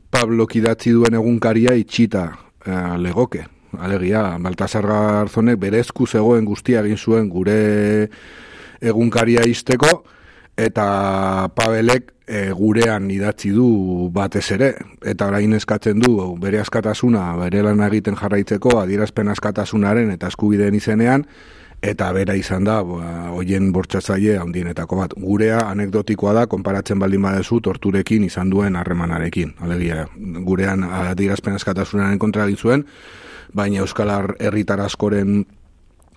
Pablo kidatzi duen egunkaria itxita legoke. Alegia, Baltasar Garzonek berezku zegoen guztia egin zuen gure egunkaria izteko, eta Pabelek e, gurean idatzi du batez ere, eta orain eskatzen du bere askatasuna, bere lan egiten jarraitzeko, adierazpen askatasunaren eta eskubideen izenean, eta bera izan da, ba, hoien bortxatzaile handienetako bat. Gurea anekdotikoa da, konparatzen baldin badezu torturekin izan duen harremanarekin. Alegia, gurean adierazpen askatasunaren kontra zuen, baina Euskal Herritar askoren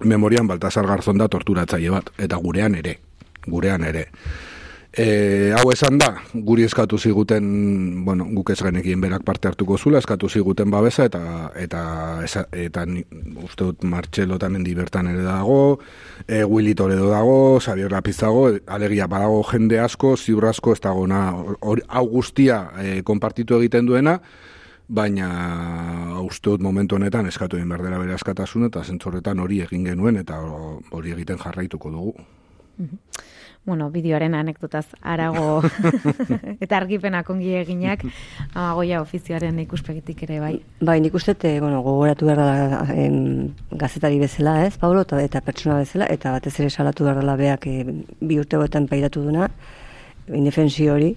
memorian Baltasar Garzon da torturatzaile bat, eta gurean ere, gurean ere. E, hau esan da, guri eskatu ziguten, bueno, guk ez genekien berak parte hartuko zula, eskatu ziguten babesa, eta eta, eta, eta uste dut Martxelo tamen bertan ere dago, e, Willy Toledo dago, Xavier Rapiz dago, alegia badago jende asko, ziur asko ez dago, na, hau guztia e, konpartitu egiten duena, baina uste dut momentu honetan eskatu egin berdera bere askatasun eta zentzorretan hori egin genuen eta hori egiten jarraituko dugu. Mhm. Bueno, bideoaren anekdotaz arago eta argipenak ongi eginak amagoia ofizioaren ikuspegitik ere bai. Bai, nik uste, eh, bueno, gogoratu behar da em, gazetari bezala, ez, Paulo, eta, eta pertsona bezala, eta batez ere salatu behar da beak e, bi urte pairatu duna, indefensio hori,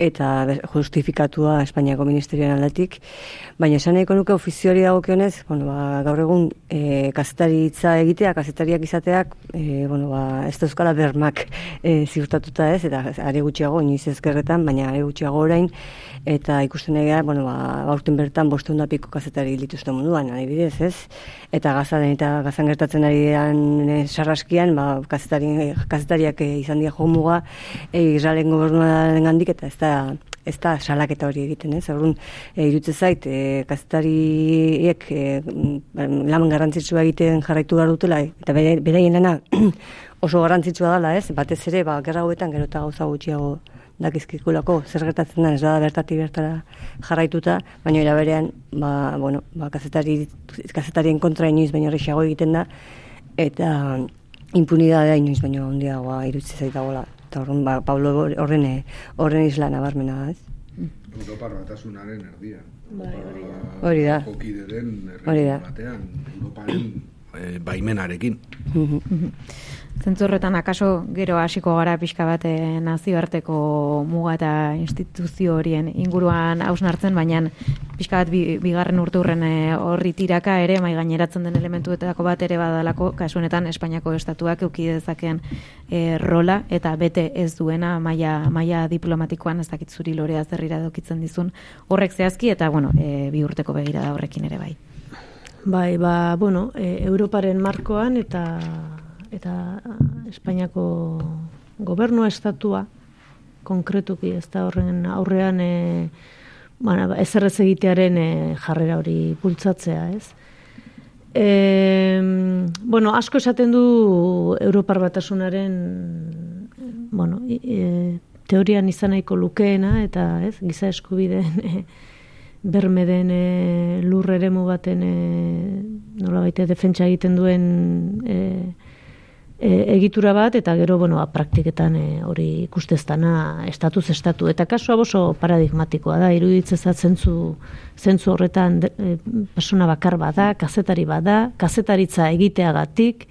eta justifikatua Espainiako Ministerioan aldetik, baina esan nahiko nuke ofiziori dagokionez, bueno, ba, gaur egun e, kazetari hitza egitea, kazetariak izateak, e, bueno, ba, ez da euskala bermak e, ziurtatuta ez, eta are gutxiago, iniz ezkerretan, baina are gutxiago orain, eta ikusten egia, bueno, ba, aurten bertan boste piko kazetari lituzte munduan, adibidez, ez? Eta gazan, eta gazan gertatzen ari e, sarraskian, ba, kazetari, kazetariak e, izan dira jomuga, e, Israelen gobernuaren gandik, eta ez da ez da salaketa hori egiten, ez? Orduan, e, irutze zait, e, kazetariek e, lan garrantzitsua egiten jarraitu behar dutela, eta bere, bere lana oso garrantzitsua dela, ez? Batez ere, ba, gerra hobetan gero eta gauza gutxiago dakizkikulako zer gertatzen da, ez da bertati bertara jarraituta, baina era berean, ba, bueno, ba, kazetari, kazetarien kontra inoiz baino horrexago egiten da, eta impunidadea inoiz baino handiagoa irutzi zaitagola. Eta horren, ba, Pablo horren, horren isla nabarmena da, ez? Europar batasunaren erdia. Bai, hori da. Hori da. Jokideren Hori da. batean, Europaren eh, baimenarekin. Zentzu horretan akaso gero hasiko gara pixka bat eh, nazioarteko muga eta instituzio horien inguruan hausnartzen, baina pixka bat bi, bigarren urturren eh, horri tiraka ere mai gaineratzen den elementuetako bat ere badalako kasuenetan Espainiako estatuak euki dezakeen eh, rola eta bete ez duena maila maila diplomatikoan ez dakit zuri lorea zerrira dokitzen dizun horrek zehazki eta bueno, eh, bi urteko begira horrekin ere bai. Bai, ba, bueno, e, Europaren markoan eta eta Espainiako gobernua estatua konkretuki ez da horren aurrean e, bueno, ba, ezerrez egitearen e, jarrera hori bultzatzea, ez? E, bueno, asko esaten du Europar batasunaren bueno, e, teorian izan nahiko lukeena eta ez, giza eskubideen e, berme den e, lur eremu baten e, nola baite defentsa egiten duen e, e, egitura bat eta gero bueno, ba, praktiketan e, hori ikusteztana estatuz estatu. Eta kasua oso paradigmatikoa da iruditzen zentzu zentzu horretan de, e, persona bakar bada, kazetari bada, kazetaritza egiteagatik.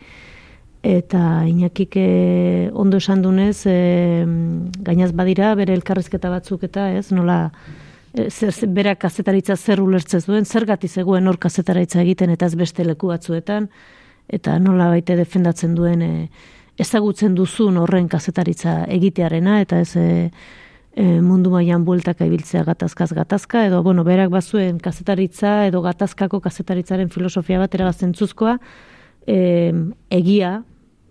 Eta inakik e, ondo esan dunez e, gainaz badira bere elkarrizketa batzuk eta ez nola e, zer, berak kazetaritza zer ulertzen duen, zer gati zegoen hor kazetaritza egiten eta ez beste leku batzuetan, eta nola baite defendatzen duen e, ezagutzen duzun horren kazetaritza egitearena, eta ez e, mundu mailan bueltaka ibiltzea gatazkaz gatazka, edo bueno, berak bazuen kazetaritza edo gatazkako kazetaritzaren filosofia bat erabazten zuzkoa, e, egia,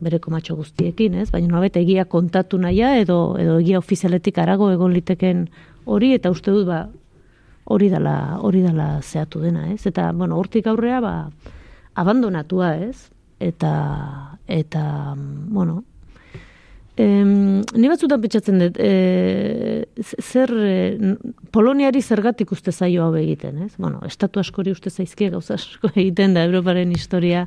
bereko matxo guztiekin, ez? Baina nolabait egia kontatu naia edo edo egia ofizialetik arago egon liteken hori eta uste dut ba hori dela hori dela zehatu dena, ez? Eta bueno, hortik aurrea ba abandonatua, ez? Eta eta bueno, Em, ni batzutan pentsatzen dut, e, zer, e, Poloniari zergatik uste zaio hau egiten, ez? Bueno, estatu askori uste zaizkie gauza asko egiten da, Europaren historia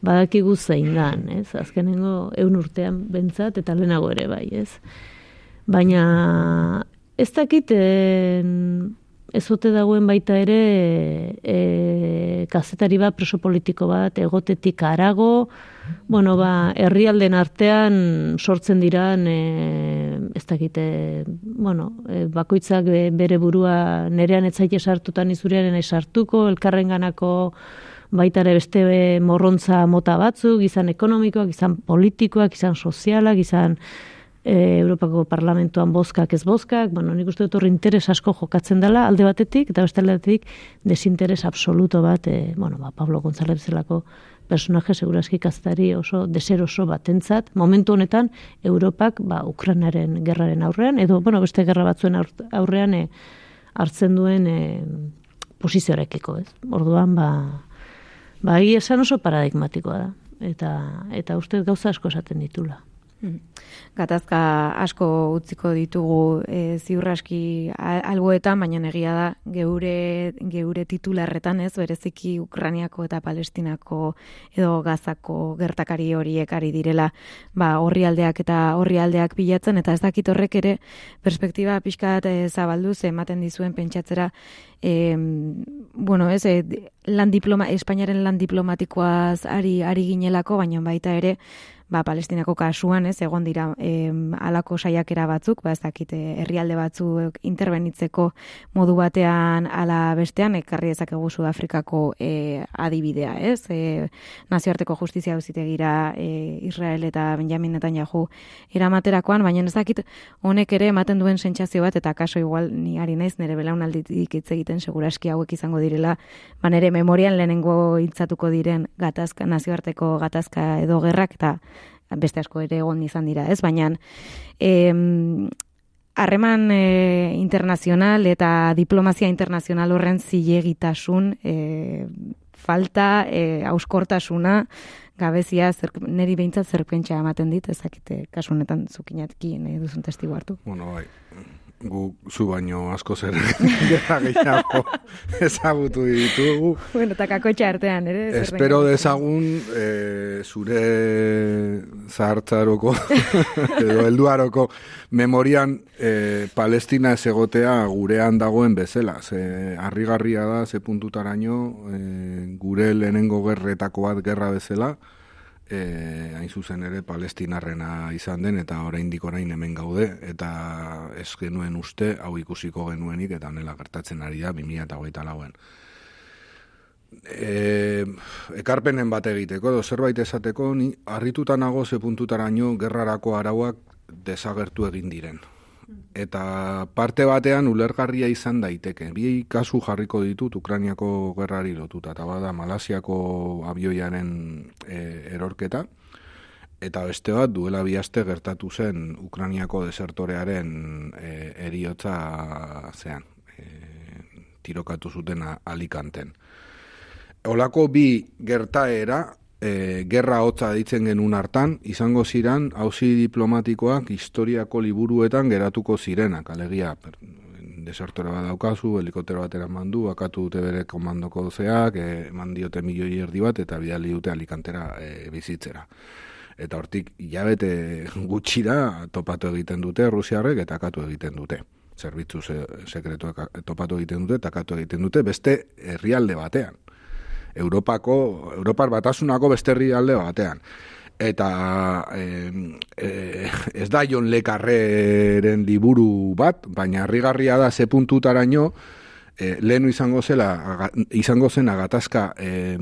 badakigu zein dan, ez? Azkenengo eun urtean bentzat eta lehenago ere bai, ez? Baina ez dakit ez ote dagoen baita ere e, kazetari bat, preso politiko bat, egotetik arago, bueno, ba, herrialden artean sortzen diran, e, ez dakite, bueno, e, bakoitzak bere burua nerean etzaite sartutan izurearen esartuko, elkarren ganako baita ere beste morrontza mota batzuk, izan ekonomikoak, izan politikoak, izan sozialak, izan e, Europako Parlamentuan bozkak ez bozkak, bueno, nik uste dut horri interes asko jokatzen dela alde batetik, eta beste alde batetik desinteres absoluto bat, e, bueno, ba, Pablo González zelako personaje segurazki kaztari oso deser oso batentzat, momentu honetan Europak ba, Ukrainaren gerraren aurrean, edo bueno, beste gerra batzuen aurrean e, hartzen duen e, posizioarekiko, ez? Orduan, ba, ba, esan oso paradigmatikoa da. Eta, eta uste gauza asko esaten ditula. Mm. Gatazka asko utziko ditugu e, ziurraski algoetan, baina egia da geure, geure titularretan ez, bereziki Ukraniako eta Palestinako edo Gazako gertakari horiek ari direla ba, horri aldeak eta horri aldeak bilatzen, eta ez dakit horrek ere perspektiba pixka e, zabalduz ematen dizuen pentsatzera e, bueno, ez, e, lan diploma, Espainiaren lan diplomatikoaz ari, ari ginelako, baina baita ere ba, palestinako kasuan, ez, egon dira e, alako saiakera batzuk, ba, ez dakit, eh, herrialde batzuk interbenitzeko modu batean ala bestean, ekarri dezakegu Sudafrikako e, adibidea, ez, e, nazioarteko justizia auzitegira e, Israel eta Benjamin Netanyahu eramaterakoan, baina ez dakit honek ere ematen duen sentsazio bat, eta kaso igual ni ari naiz, nire belaunalditik hitz egiten seguraski hauek izango direla, ba, nire memorian lehenengo hitzatuko diren gatazka, nazioarteko gatazka edo gerrak, eta beste asko ere egon izan dira, ez? Baina harreman e, internazional eta diplomazia internazional horren zilegitasun e, falta, e, auskortasuna, gabezia, zer, neri behintzat zerpentsa ematen dit, ezakite kasunetan zukinatki nahi duzun testigu hartu. Bueno, bai, gu zu baino asko zer gehiago ezagutu ditugu. Bueno, eta kakotxa artean, ere? Espero dezagun e, zure zahartzaroko edo helduaroko memorian e, Palestina ez egotea gurean dagoen bezala. Ze harrigarria da, ze puntutaraino e, gure lehenengo gerretako bat gerra bezala, e, hain zuzen ere palestinarrena izan den eta oraindik orain hemen gaude eta ez genuen uste hau ikusiko genuenik eta honela gertatzen ari da 2008 lauen. E, ekarpenen bat egiteko edo zerbait esateko ni harrituta nago ze puntutaraino gerrarako arauak desagertu egin diren. Eta parte batean ulergarria izan daiteke. Bi kasu jarriko ditut Ukrainiako gerrari lotuta. Eta bada Malasiako abioiaren e, erorketa. Eta beste bat duela bi aste gertatu zen Ukrainiako desertorearen e, eriotza zean. E, tirokatu zuten alikanten. Olako bi gertaera, e, gerra hotza ditzen genuen hartan, izango ziren hauzi diplomatikoak historiako liburuetan geratuko zirenak, alegia, per, desertore bat daukazu, helikoptero bat eraman du, akatu dute bere komandoko dozeak, e, eman diote milioi erdi bat, eta bidali dute alikantera e, bizitzera. Eta hortik, hilabete gutxira topatu egiten dute, Rusiarrek, eta akatu egiten dute. Zerbitzu se, sekretuak topatu egiten dute, eta akatu egiten dute, beste herrialde batean. Europako, Europar batasunako beste herrialde batean. Eta eh, eh, ez da Jon Lekarreren liburu bat, baina harrigarria da ze puntutaraino eh, lehenu izango zela aga- izango zen agatazka eh,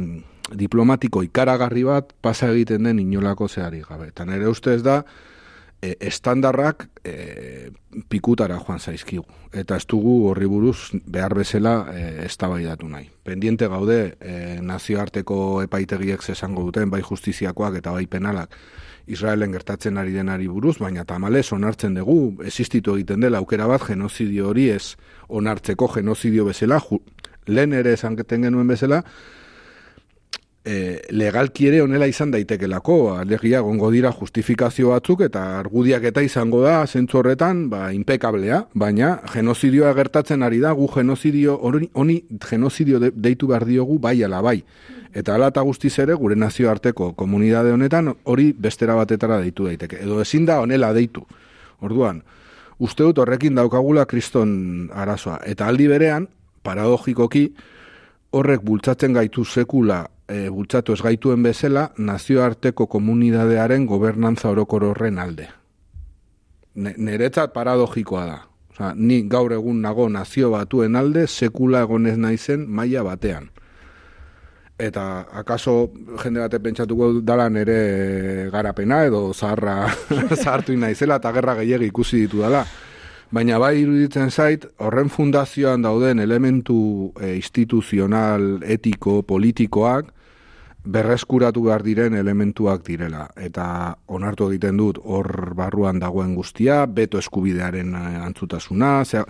diplomatiko ikaragarri bat pasa egiten den inolako zehari gabe. Eta nire ustez da e, estandarrak e, pikutara joan zaizkigu. Eta ez dugu horri buruz behar bezala e, eztabaidatu nahi. Pendiente gaude e, nazioarteko epaitegiek esango duten, bai justiziakoak eta bai penalak, Israelen gertatzen ari denari buruz, baina tamalez onartzen dugu, existitu egiten dela aukera bat genozidio hori ez onartzeko genozidio bezala, ju, lehen ere esanketen genuen bezala, e, legalki ere honela izan daitekelako, alegia gongo dira justifikazio batzuk eta argudiak eta izango da zentzu horretan, ba, impekablea, baina genozidioa gertatzen ari da, gu genozidio, hori- honi genozidio de, deitu behar diogu bai ala bai. Eta ala eta guztiz ere gure nazioarteko komunidade honetan hori bestera batetara deitu daiteke. Edo ezin da honela deitu. Orduan, uste dut horrekin daukagula kriston arazoa. Eta aldi berean, paradogikoki, horrek bultzatzen gaitu sekula e, bultzatu ez gaituen bezala nazioarteko komunidadearen gobernantza orokor horren alde. Ne, neretzat paradogikoa da. Osa, ni gaur egun nago nazio batuen alde sekula egonez naizen maila batean. Eta akaso jende bate pentsatuko dala nere garapena edo zaharra zahartu naizela eta gerra gehiegi ikusi ditu dala. Baina bai iruditzen zait, horren fundazioan dauden elementu e, instituzional, etiko, politikoak, berreskuratu behar diren elementuak direla. Eta onartu egiten dut hor barruan dagoen guztia, beto eskubidearen eh, antzutasuna, zera,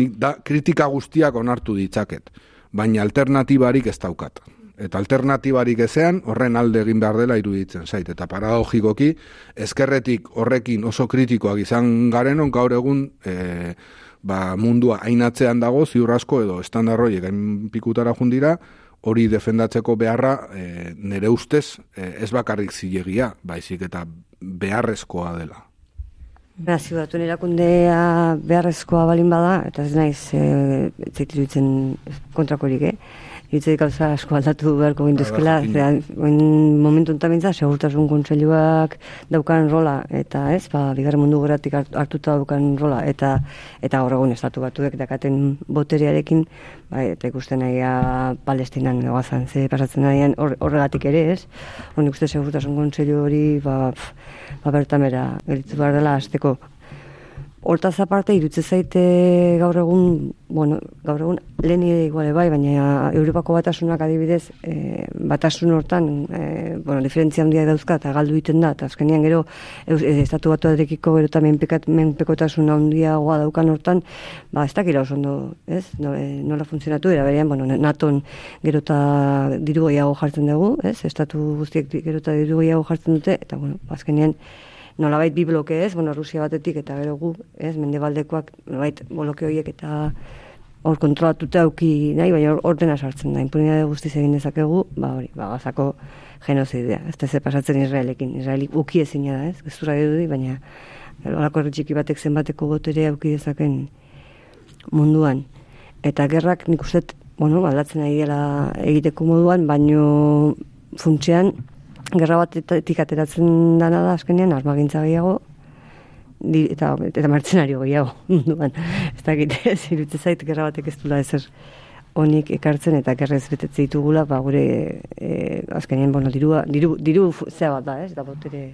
nik da, kritika guztiak onartu ditzaket, baina alternatibarik ez daukat. Eta alternatibarik ezean horren alde egin behar dela iruditzen zait. Eta paradogikoki, ezkerretik horrekin oso kritikoak izan garenon gaur egun e, ba, mundua ainatzean dago, ziur asko edo estandarroiek hain pikutara jundira, hori defendatzeko beharra e, nere ustez e, ez bakarrik zilegia, baizik eta beharrezkoa dela. Nazio batuen erakundea beharrezkoa balin bada, eta ez naiz e, kontrakorik, eh? Itzei gauza asko aldatu beharko gintuzkela, zean, momentu enten bintza, segurtasun kontseiluak daukan rola, eta ez, ba, bigarren mundu goratik hart- hartuta daukan rola, eta eta gaur egun estatu batuek dakaten boterearekin, bai, eta ikusten naia palestinan goazan, ze pasatzen nahian horregatik ere, ez? Honik uste segurtasun kontseilu hori, ba, pf, ba bertan bera, geritzu behar dela azteko hortaz aparte irutze zaite gaur egun, bueno, gaur egun lehen iguale bai, baina Europako batasunak adibidez, e, batasun hortan, e, bueno, diferentzia handia dauzka eta galdu egiten da, eta azkenean gero e, estatu batu adrekiko gero eta menpekotasun handia goa daukan hortan, ba, ez dakira oso ondo, ez, no, e, nola funtzionatu, era berean, bueno, naton gero eta diru gehiago jartzen dugu, ez, estatu guztiek gero eta diru gehiago jartzen dute, eta, bueno, azkenean, nolabait bi bloke ez, bueno, Rusia batetik eta gero gu, ez, mendebaldekoak, nolabait bloke horiek eta hor kontrolatuta auki nahi, baina hor dena sartzen da, impunitate guztiz egin dezakegu, ba hori, ba gazako genozidea, ez da ze pasatzen Israelekin, Israelik uki ezin da, ez, ez dura di, baina horako txiki batek zenbateko botere auki dezaken munduan. Eta gerrak nik uste, bueno, aldatzen ari dela egiteko moduan, baino funtzean, gerra bat ateratzen dana da azkenean armagintza gehiago di, eta, eta martzenario gehiago munduan. ez dakit, ez irutze zait gerra batek ez dula ezer honik ekartzen eta gerra ez betetze ditugula, ba gure e, azkenean, bueno, dirua, diru, diru zea bat da, ez, da botere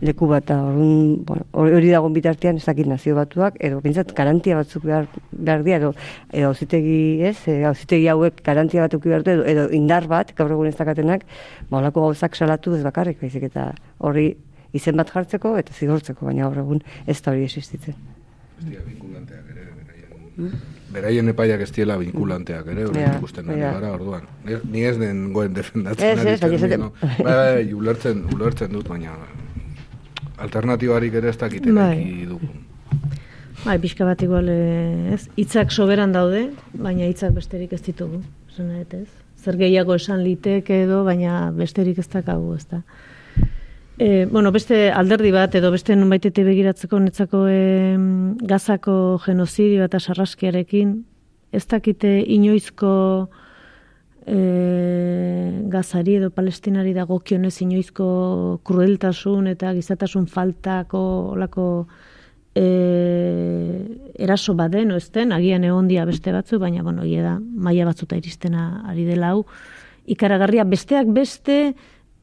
leku bat da, bueno, hori dagoen bitartean ez dakit nazio batuak, edo pintzat garantia batzuk behar, behar dira, edo, edo auzitegi, ez, auzitegi hauek garantia batzuk behar edo, edo indar bat, gaur egun ez dakatenak, ba, olako gauzak salatu ez bakarrik, baizik eta horri izen bat jartzeko eta zigortzeko, baina gaur egun ez da hori existitzen. Estia vinkulanteak ere, beraien. Hmm? Beraien epaiak ez diela vinkulanteak ere, hori ja, ikusten ja. gara, orduan. Ni ez den goen defendatzen. Ez, ez, baina ez, no? bai, bai, ulertzen, ulertzen dut, baina alternatibarik ere ez dakiten bai. dugu. Bai, pixka bat igual, eh, ez, hitzak soberan daude, baina hitzak besterik ez ditugu, zena ez. Zer gehiago esan litek edo, baina besterik ez dakagu, ez da. E, bueno, beste alderdi bat, edo beste nunbaitete begiratzeko netzako e, gazako genozidio eta sarraskiarekin, ez dakite inoizko e, gazari edo palestinari dago kionez inoizko krueltasun eta gizatasun faltako olako e, eraso baden, oezten, agian egon dia beste batzu, baina, bueno, ia da, maia batzuta iristena ari dela hau, ikaragarria besteak beste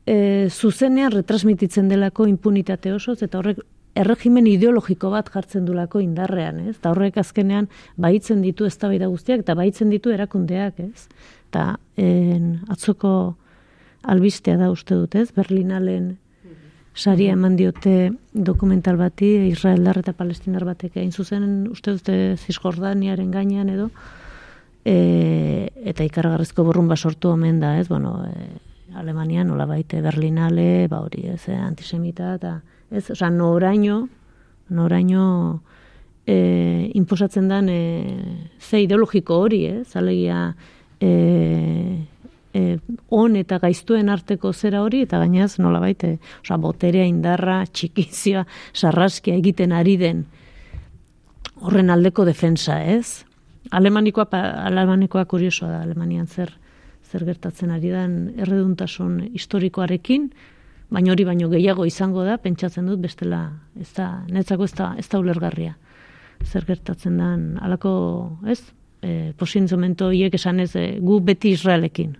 e, zuzenean retransmititzen delako impunitate osoz, eta horrek erregimen ideologiko bat jartzen dulako indarrean, ez? Eta horrek azkenean baitzen ditu eztabaida guztiak eta baitzen ditu erakundeak, ez? Eta en, atzoko albistea da uste dut, ez? Berlinalen saria eman diote dokumental bati, Israeldar eta Palestinar batek egin zuzen, uste dute Zisjordaniaren gainean edo, e, eta ikaragarrizko burrun sortu omen da, ez? Bueno, e, Alemania nola baite Berlinale, ba hori, ez, eh, antisemita, eta, ez, oza, noraino, noraino, e, inposatzen den, e, ze ideologiko hori, ez, alegia, e, e, on eta gaiztuen arteko zera hori, eta gainaz nola baite, oza, boterea indarra, txikizia, sarraskia egiten ari den horren aldeko defensa, ez? Alemanikoa, alemanikoa kuriosoa da, Alemanian zer, zer gertatzen ari den erreduntasun historikoarekin, baina hori baino gehiago izango da, pentsatzen dut bestela, ez da, netzako ez da, ez da ulergarria. Zer gertatzen den, alako, ez? E, posintzomentu hiek esan ez, e, gu beti Israelekin.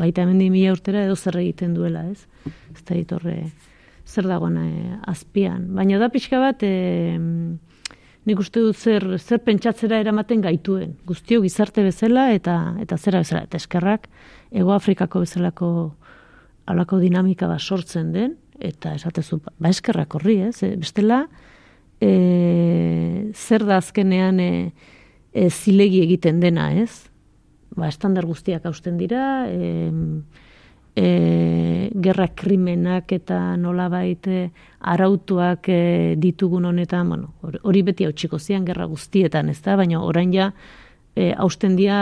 Baita hemen mila urtera edo zer egiten duela, ez? Ez da ditorre zer dagoen e, azpian. Baina da pixka bat, e, nik uste dut zer, zer pentsatzera eramaten gaituen. Guztio gizarte bezala eta eta zera bezala. Eta eskerrak, Ego Afrikako bezalako alako dinamika bat sortzen den, eta esatezu, ba eskerrak horri, ez? E, bestela, e, zer da azkenean, e, e, zilegi egiten dena, ez? Ba, estandar guztiak hausten dira, e, e, gerra krimenak eta nola baite arautuak e, ditugun honetan, bueno, hori beti hau txiko zian gerra guztietan, ez da? Baina orain ja, e, hausten dira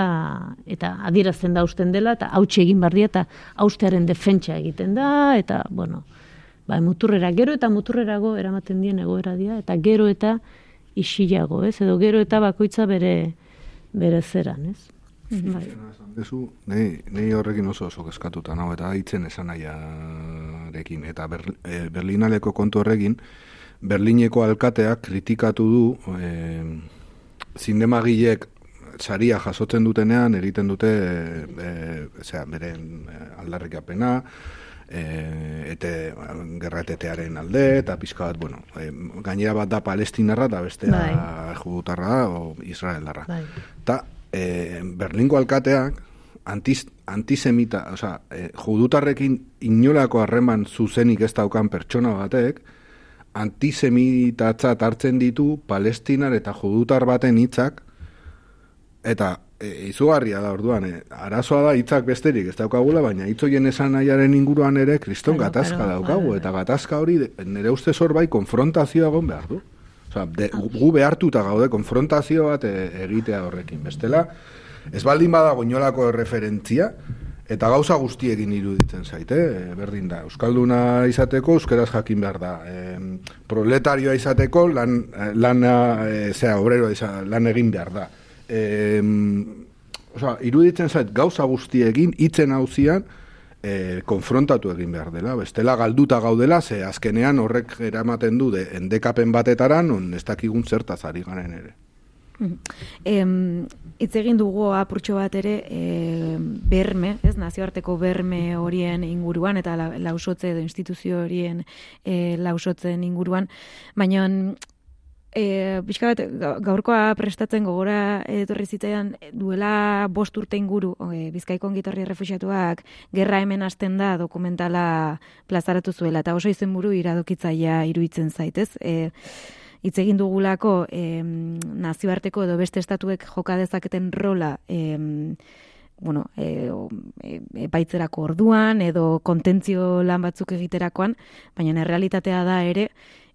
eta adierazten da hausten dela eta hautsi egin bardia eta haustearen defentsa egiten da eta bueno ba, muturrera gero eta muturrerago eramaten dien egoera dira eta gero eta isilago, ez? Edo gero eta bakoitza bere bere zeran, ez? Mhm. Bai. Ezu, nei, horrekin oso oso keskatuta nago, eta hitzen esan nahiarekin, eta ber, e, Berlinaleko kontu horrekin, Berlineko alkateak kritikatu du e, zindemagilek saria jasotzen dutenean, egiten dute e, e, beren e, aldarrikapena, e, ete, gerratetearen alde, eta pizka bat, bueno, e, gainera bat da palestinarra, eta bestea Bai. judutarra da, o israeldarra. Bai. Eta e, Berlingo alkateak, antiz, antisemita, oza, e, judutarrekin inolako harreman zuzenik ez daukan pertsona batek, antisemitatzat hartzen ditu palestinar eta judutar baten hitzak, eta e, izugarria da orduan, e, arazoa da hitzak besterik ez daukagula, baina hitz horien esan nahiaren inguruan ere kriston Claro, gatazka claro, daukagu, bai, eta gatazka hori nire ustez hor bai konfrontazioa egon behar du. Osa, de, gu behartuta gaude konfrontazio bat e, egitea horrekin. Bestela, ez baldin badago inolako referentzia, eta gauza guztiekin iruditzen zaite, e, berdin da. Euskalduna izateko, euskeraz jakin behar da. E, proletarioa izateko, lan, eh, lana, e, zera, obreroa iza, lan egin behar da. E, Osa, iruditzen zait gauza guztiekin hitzen hauzian e, konfrontatu egin behar dela. Bestela galduta gaudela, ze azkenean horrek eramaten du de endekapen batetara non ez dakigun zertaz ari garen ere. Em, hitz egin dugu apurtxo bat ere e, berme, ez nazioarteko berme horien inguruan eta la, lausotze edo instituzio horien e, lausotzen inguruan, baina e, pixka bat ga- gaurkoa prestatzen gogora etorri zitzaidan duela bost urte inguru e, Bizkaiko ongitorri refuxiatuak gerra hemen hasten da dokumentala plazaratu zuela eta oso izenburu iradokitzaia iruditzen zaitez. E, hitz egin dugulako em, nazioarteko edo beste estatuek joka dezaketen rola em, bueno, e, e, epaitzerako orduan edo kontentzio lan batzuk egiterakoan, baina errealitatea da ere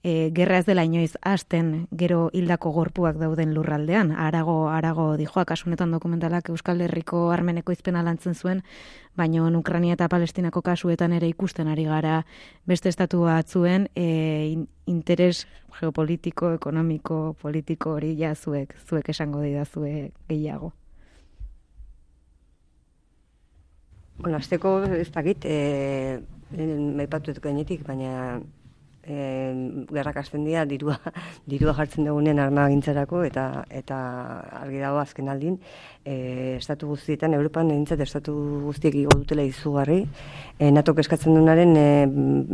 e, gerra ez dela inoiz hasten gero hildako gorpuak dauden lurraldean. Arago, arago dijoa, kasunetan dokumentalak Euskal Herriko armeneko izpena lantzen zuen, baina Ukrania eta Palestinako kasuetan ere ikusten ari gara beste estatu batzuen e, in- interes geopolitiko, ekonomiko, politiko hori ja zuek, zuek esango didazue gehiago. Bueno, azteko ez dakit, e, maipatu ez gainetik, baina e, gerrak hasten dira dirua, dirua jartzen dugunean armagintzarako eta eta argi dago azken aldin e, estatu guztietan, Europan nintzat estatu guztiek igo dutela izugarri e, natok eskatzen duenaren e,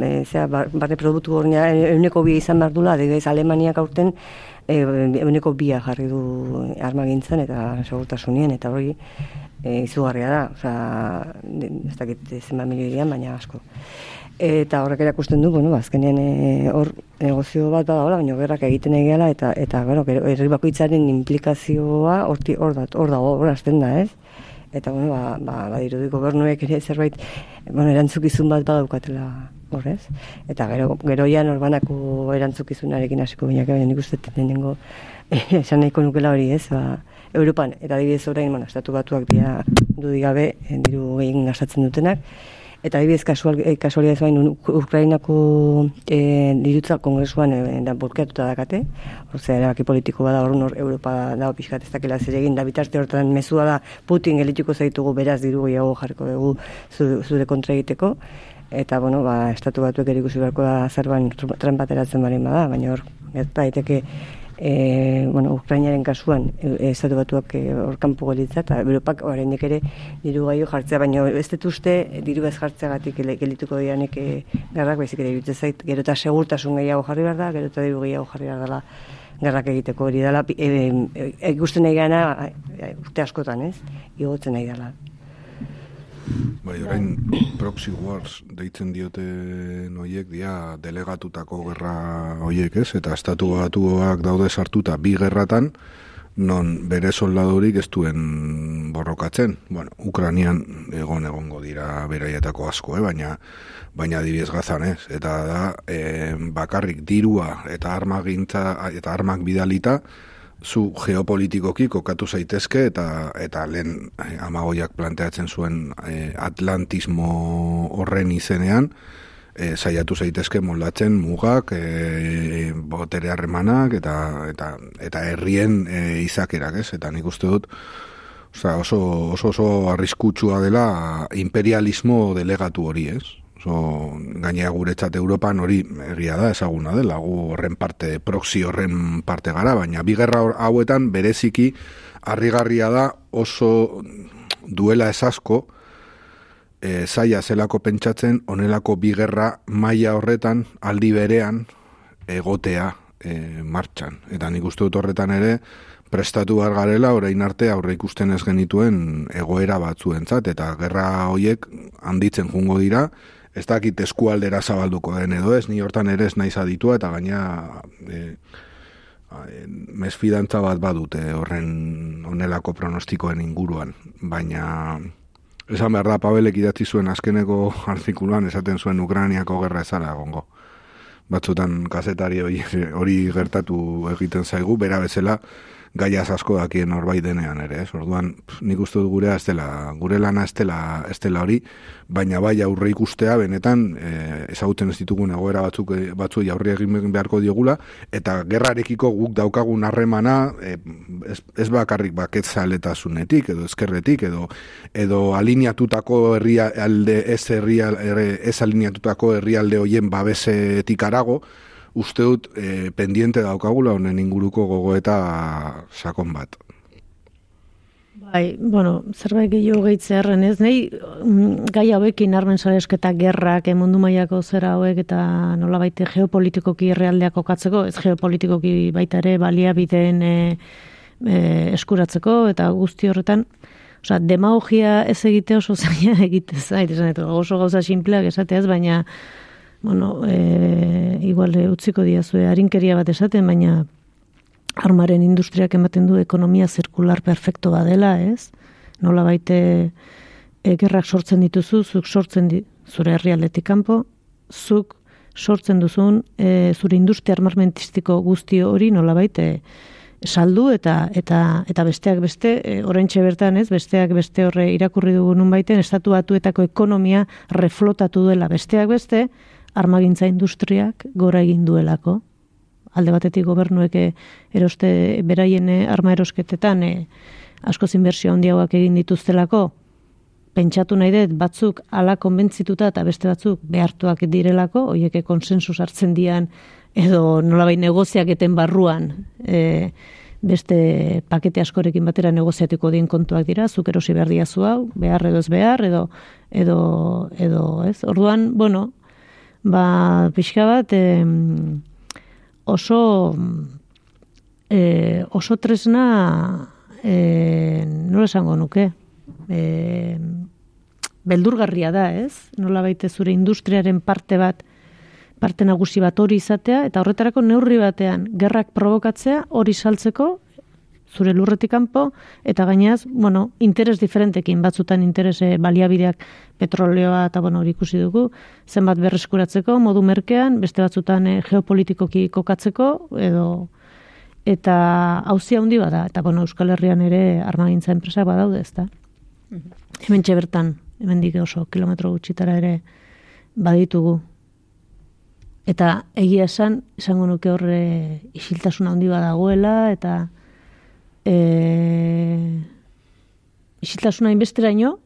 e, zera, bar- barne produktu gornea euneko bi izan behar dula, adibidez Alemaniak aurten e, euneko bia jarri du armagintzan eta segurtasunien eta hori e, izugarria da, osea, ez dakit zenbat milioi baina asko. Eta horrek erakusten du, bueno, azkenean e, hor negozio bat badagoela, baina gerrak egiten egiala eta eta gero, herri bakoitzaren implikazioa horti hor da, hor dago, hor hasten da, ez? Eta bueno, ba ba badirudi gobernuek ere zerbait bueno, erantzukizun bat badaukatela hor, ez? Eta gero gero ja norbanako erantzukizunarekin hasiko binaka, baina nik uste lehenengo esan nahiko nukela hori, ez? Ba, Europan, eta adibidez orain, bueno, estatu batuak dira dudik gabe, diru gehien gastatzen dutenak, eta adibidez kasual, eh, kasualia ez bain Uk- Ukrainako eh, dirutza kongresuan eh, da bolkeatuta dakate, Osea, erabaki politiko bada hor Europa da pixkat ez dakela zer egin da bitarte hortan mezua da Putin gelituko zaitugu beraz diru gehiago jarriko dugu zu- zure kontra egiteko. Eta bueno, ba, estatu batuek ere ikusi beharko da zerban tren bateratzen baren bada, baina hor gerta daiteke e, bueno, Ukrainaren kasuan e, estatu batuak e, hor kanpo gelitza eta Europak oraindik ere diru gaio jartzea, baina ez dut e, diru ez jartzeagatik gelituko dianek e, garrak baizik ere iruditzen zait, gero eta segurtasun gehiago jarri behar da, gero eta diru gehiago jarri behar dela garrak egiteko hori dela, pi- e, e, e, ikusten nahi gana a- urte askotan, ez? Igotzen nahi dela. Bai, orain proxy wars deitzen diote noiek dia delegatutako gerra hoiek, ez? Eta estatu batuak daude sartuta bi gerratan non bere soldadurik ez duen borrokatzen. Bueno, Ukranian egon egongo dira beraietako asko, eh? baina baina adibidez gazan, ez? Eta da eh, bakarrik dirua eta armagintza eta armak bidalita zu geopolitikoki kokatu zaitezke eta eta lehen eh, amagoiak planteatzen zuen eh, atlantismo horren izenean eh, saiatu zaitezke moldatzen mugak, eh, botere harremanak eta, eta, eta herrien eh, izakerak, ez? Eta nik uste dut oso, oso, oso arriskutsua dela imperialismo delegatu hori, ez? Oso, gainea guretzat Europan hori egia da ezaguna dela, gu horren parte, proxy horren parte gara, baina bi gerra hor- hauetan bereziki harrigarria da oso duela ez asko e, zaila zelako pentsatzen onelako bigerra maila horretan aldi berean egotea e, martxan. Eta nik uste dut horretan ere, prestatu behar garela, orain arte aurre ikusten ez genituen egoera batzuentzat, eta gerra hoiek handitzen jungo dira, ez dakit eskualdera zabalduko den edo ez, ni hortan ere ez naiz aditua, eta gaina e, mesfidantza bat badute horren onelako pronostikoen inguruan, baina esan behar da, Pabelek idatzi zuen azkeneko artikuluan, esaten zuen Ukraniako gerra ezara gongo batzutan kazetari hori, hori gertatu egiten zaigu, bera bezala, gaiaz asko dakien norbait denean ere, ez? Orduan, nik uste dut gurea ez dela, gure lana ez dela hori, baina bai aurre ikustea benetan e, ezagutzen ez ditugun egoera batzuk eh, batzu aurre egin beharko diogula eta gerrarekiko guk daukagun harremana e, ez, ez bakarrik baketzaletasunetik edo ezkerretik edo edo alineatutako herrialde ez herrial ez alineatutako herrialde hoien babesetik arago uste dut e, pendiente daukagula honen inguruko gogoeta sakon bat. Bai, bueno, zerbait gehiago gehitzearen ez, nahi mm, gai hauekin armen saresketa gerrak, eh, mailako zera hauek eta nola baite geopolitikoki errealdeak okatzeko, ez geopolitikoki baita ere balia bideen e, eskuratzeko eta guzti horretan, Osa, demagogia ez egite oso zaila egite zait, oso gauza simpleak esateaz, baina bueno, e, igual e, utziko diazue harinkeria bat esaten, baina armaren industriak ematen du ekonomia zirkular perfecto badela, ez? Nola baite e, gerrak sortzen dituzu, zuk sortzen di, zure herrialdetik kanpo, zuk sortzen duzun e, zure industria armamentistiko guzti hori nola baite saldu eta eta eta besteak beste e, oraintxe bertan ez besteak beste horre irakurri dugu nun baiten estatu batuetako ekonomia reflotatu duela besteak beste armagintza industriak gora egin duelako. Alde batetik gobernuek eh, eroste beraien eh, arma erosketetan e, asko zinbertsio handiagoak egin dituztelako, pentsatu nahi dut batzuk ala konbentzituta eta beste batzuk behartuak direlako, hoieke konsensus hartzen dian edo nolabai negoziak eten barruan e, beste pakete askorekin batera negoziatuko dien kontuak dira, zuk erosi behar diazu hau, behar edo ez behar, edo, edo, edo ez. Orduan, bueno, ba, pixka bat, e, oso, e, oso tresna, e, nola esango nuke, e, beldurgarria da, ez? Nola baite zure industriaren parte bat, parte nagusi bat hori izatea, eta horretarako neurri batean gerrak provokatzea hori saltzeko zure lurretik kanpo eta gainaz, bueno, interes diferentekin batzutan interes baliabideak petroleoa eta bueno, hori ikusi dugu, zenbat berreskuratzeko modu merkean, beste batzutan e, geopolitikoki kokatzeko edo eta hauzia handi bada eta bueno, Euskal Herrian ere armagintza enpresak badaude, ezta. Mm Hemen bertan, hemen dik oso kilometro gutxitara ere baditugu. Eta egia esan, esango nuke horre isiltasuna handi badagoela, eta e, isiltasuna inbesteraino,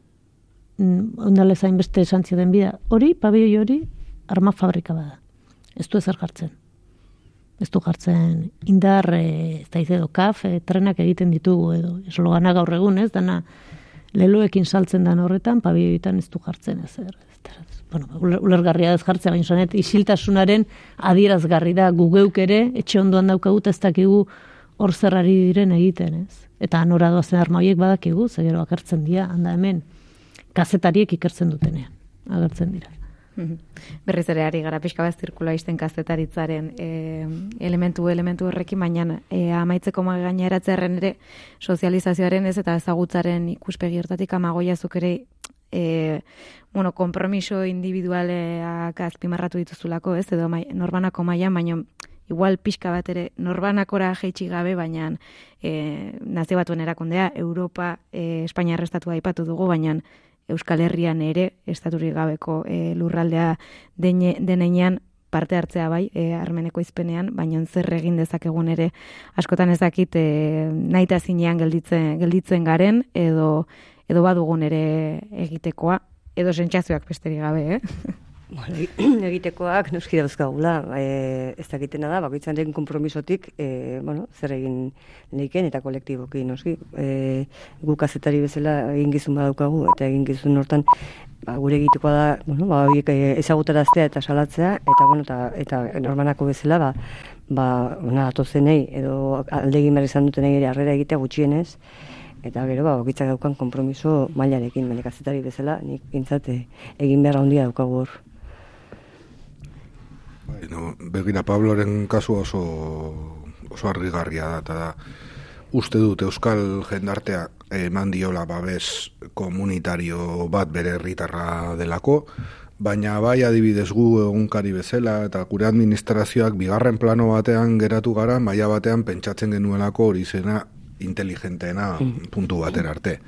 mm, ondale zain beste esantzia den bida, hori, pabioi hori, arma fabrika bada. Ez du ezer jartzen. Ez du jartzen indar, e, ez da edo kaf, e, trenak egiten ditugu edo, eslogana gaur egun, ez, dana leloekin saltzen dan horretan, pabioitan ez du jartzen ezer. Bueno, ulergarria ez jartzea, baina zonet, isiltasunaren adierazgarri da, gugeuk ere, etxe ondoan daukagut ez dakigu, hor zerrari diren egiten, ez? Eta nora doazen arma horiek badakigu, zegero agertzen dira, handa hemen, kazetariek ikertzen dutenean, agertzen dira. Berriz ere ari gara pixka bat zirkula izten kazetaritzaren e, elementu elementu horrekin, baina e, amaitzeko magaina eratzearen ere sozializazioaren ez eta ezagutzaren ikuspegi hortatik amagoiazuk ere e, bueno, kompromiso individualeak azpimarratu dituzulako, ez, edo mai, norbanako mailan, baina igual pixka bat ere norbanakora jeitsi gabe, baina e, nazio batuen erakundea, Europa, e, Espainia arrestatu aipatu dugu, baina Euskal Herrian ere, estaturik gabeko e, lurraldea denean, parte hartzea bai, e, armeneko izpenean, baina zer egin dezakegun ere, askotan ez dakit, e, nahi zinean gelditzen, gelditzen garen, edo, edo badugun ere egitekoa, edo sentsazioak besterik gabe, eh? Bueno, egitekoak noski dauzkagula, e, ez dakitena da, bakoitzan den kompromisotik, e, bueno, zer egin neiken eta kolektiboki, noski. E, guk azetari bezala egin gizun badaukagu, eta egin gizun hortan ba, gure egitekoa da, bueno, ba, eh, ezagutaraztea eta salatzea, eta, bueno, eta, eta normanako bezala, ba, ba, ona atozenei, edo aldegin behar izan dutenei ere arrera egitea gutxienez, eta gero, ba, okitzak daukan kompromiso mailarekin, baina kazetari bezala, nik gintzate egin behar handia daukagu hor. Bai, no, begira Pabloren kasu oso oso argigarria da, eta uste dut Euskal jendartea eman diola babes komunitario bat bere herritarra delako, baina bai adibidez gu egunkari bezala eta gure administrazioak bigarren plano batean geratu gara, maila batean pentsatzen genuelako hori zena inteligenteena mm. puntu batera arte.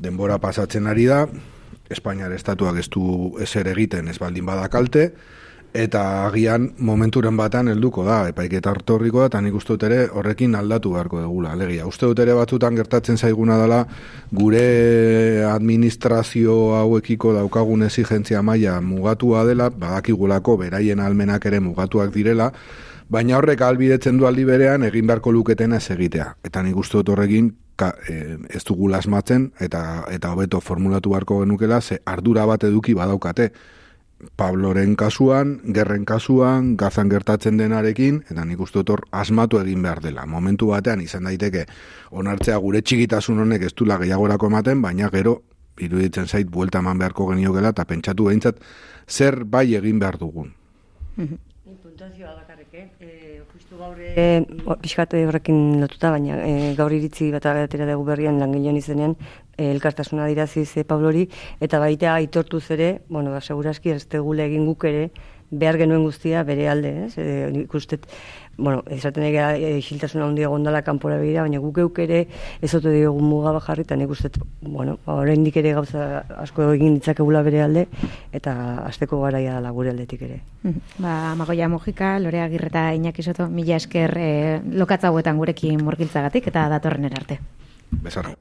Denbora pasatzen ari da, Espainiar estatuak ez du eser egiten ez baldin badakalte, eta agian momenturen batan helduko da, epaiketa hartorriko da, eta nik uste dut ere horrekin aldatu beharko dugula, alegia. Uste dut ere batzutan gertatzen zaiguna dela, gure administrazio hauekiko daukagun exigentzia maila mugatua dela, badakigulako beraien almenak ere mugatuak direla, baina horrek albidetzen du aldi berean egin beharko luketena ez egitea. Eta nik uste dut horrekin ka, e, ez dugu lasmatzen, eta eta hobeto formulatu beharko genukela, ze ardura bat eduki badaukate. Pabloren kasuan, gerren kasuan, gazan gertatzen denarekin, eta nik uste dut asmatu egin behar dela. Momentu batean izan daiteke onartzea gure txikitasun honek ez dula gehiagorako ematen, baina gero, iruditzen zait, buelta eman beharko geniokela, eta pentsatu behintzat, zer bai egin behar dugun. Mhm. Puntazioa gaur e, pixkate horrekin lotuta, baina e, gaur iritzi bat agatera dugu berrian langilean izenean, e, elkartasuna diraziz e, Pablori, eta baita aitortuz ere, bueno, ba, seguraski ez egin guk ere, behar genuen guztia bere alde, ez? E, ikustet, bueno, esaten ega e, xiltasuna handia gondala kanpora begira, baina guk euk ere ez ote diogu muga bajarri, eta nik ustet, bueno, oraindik ere gauza asko egin ditzakegula bere alde, eta asteko garaia da gure aldetik ere. Ba, Magoia Mojika, Lore Agirreta Iñaki Soto, mila esker e, lokatza gurekin murgiltzagatik, eta datorren erarte. Besarro.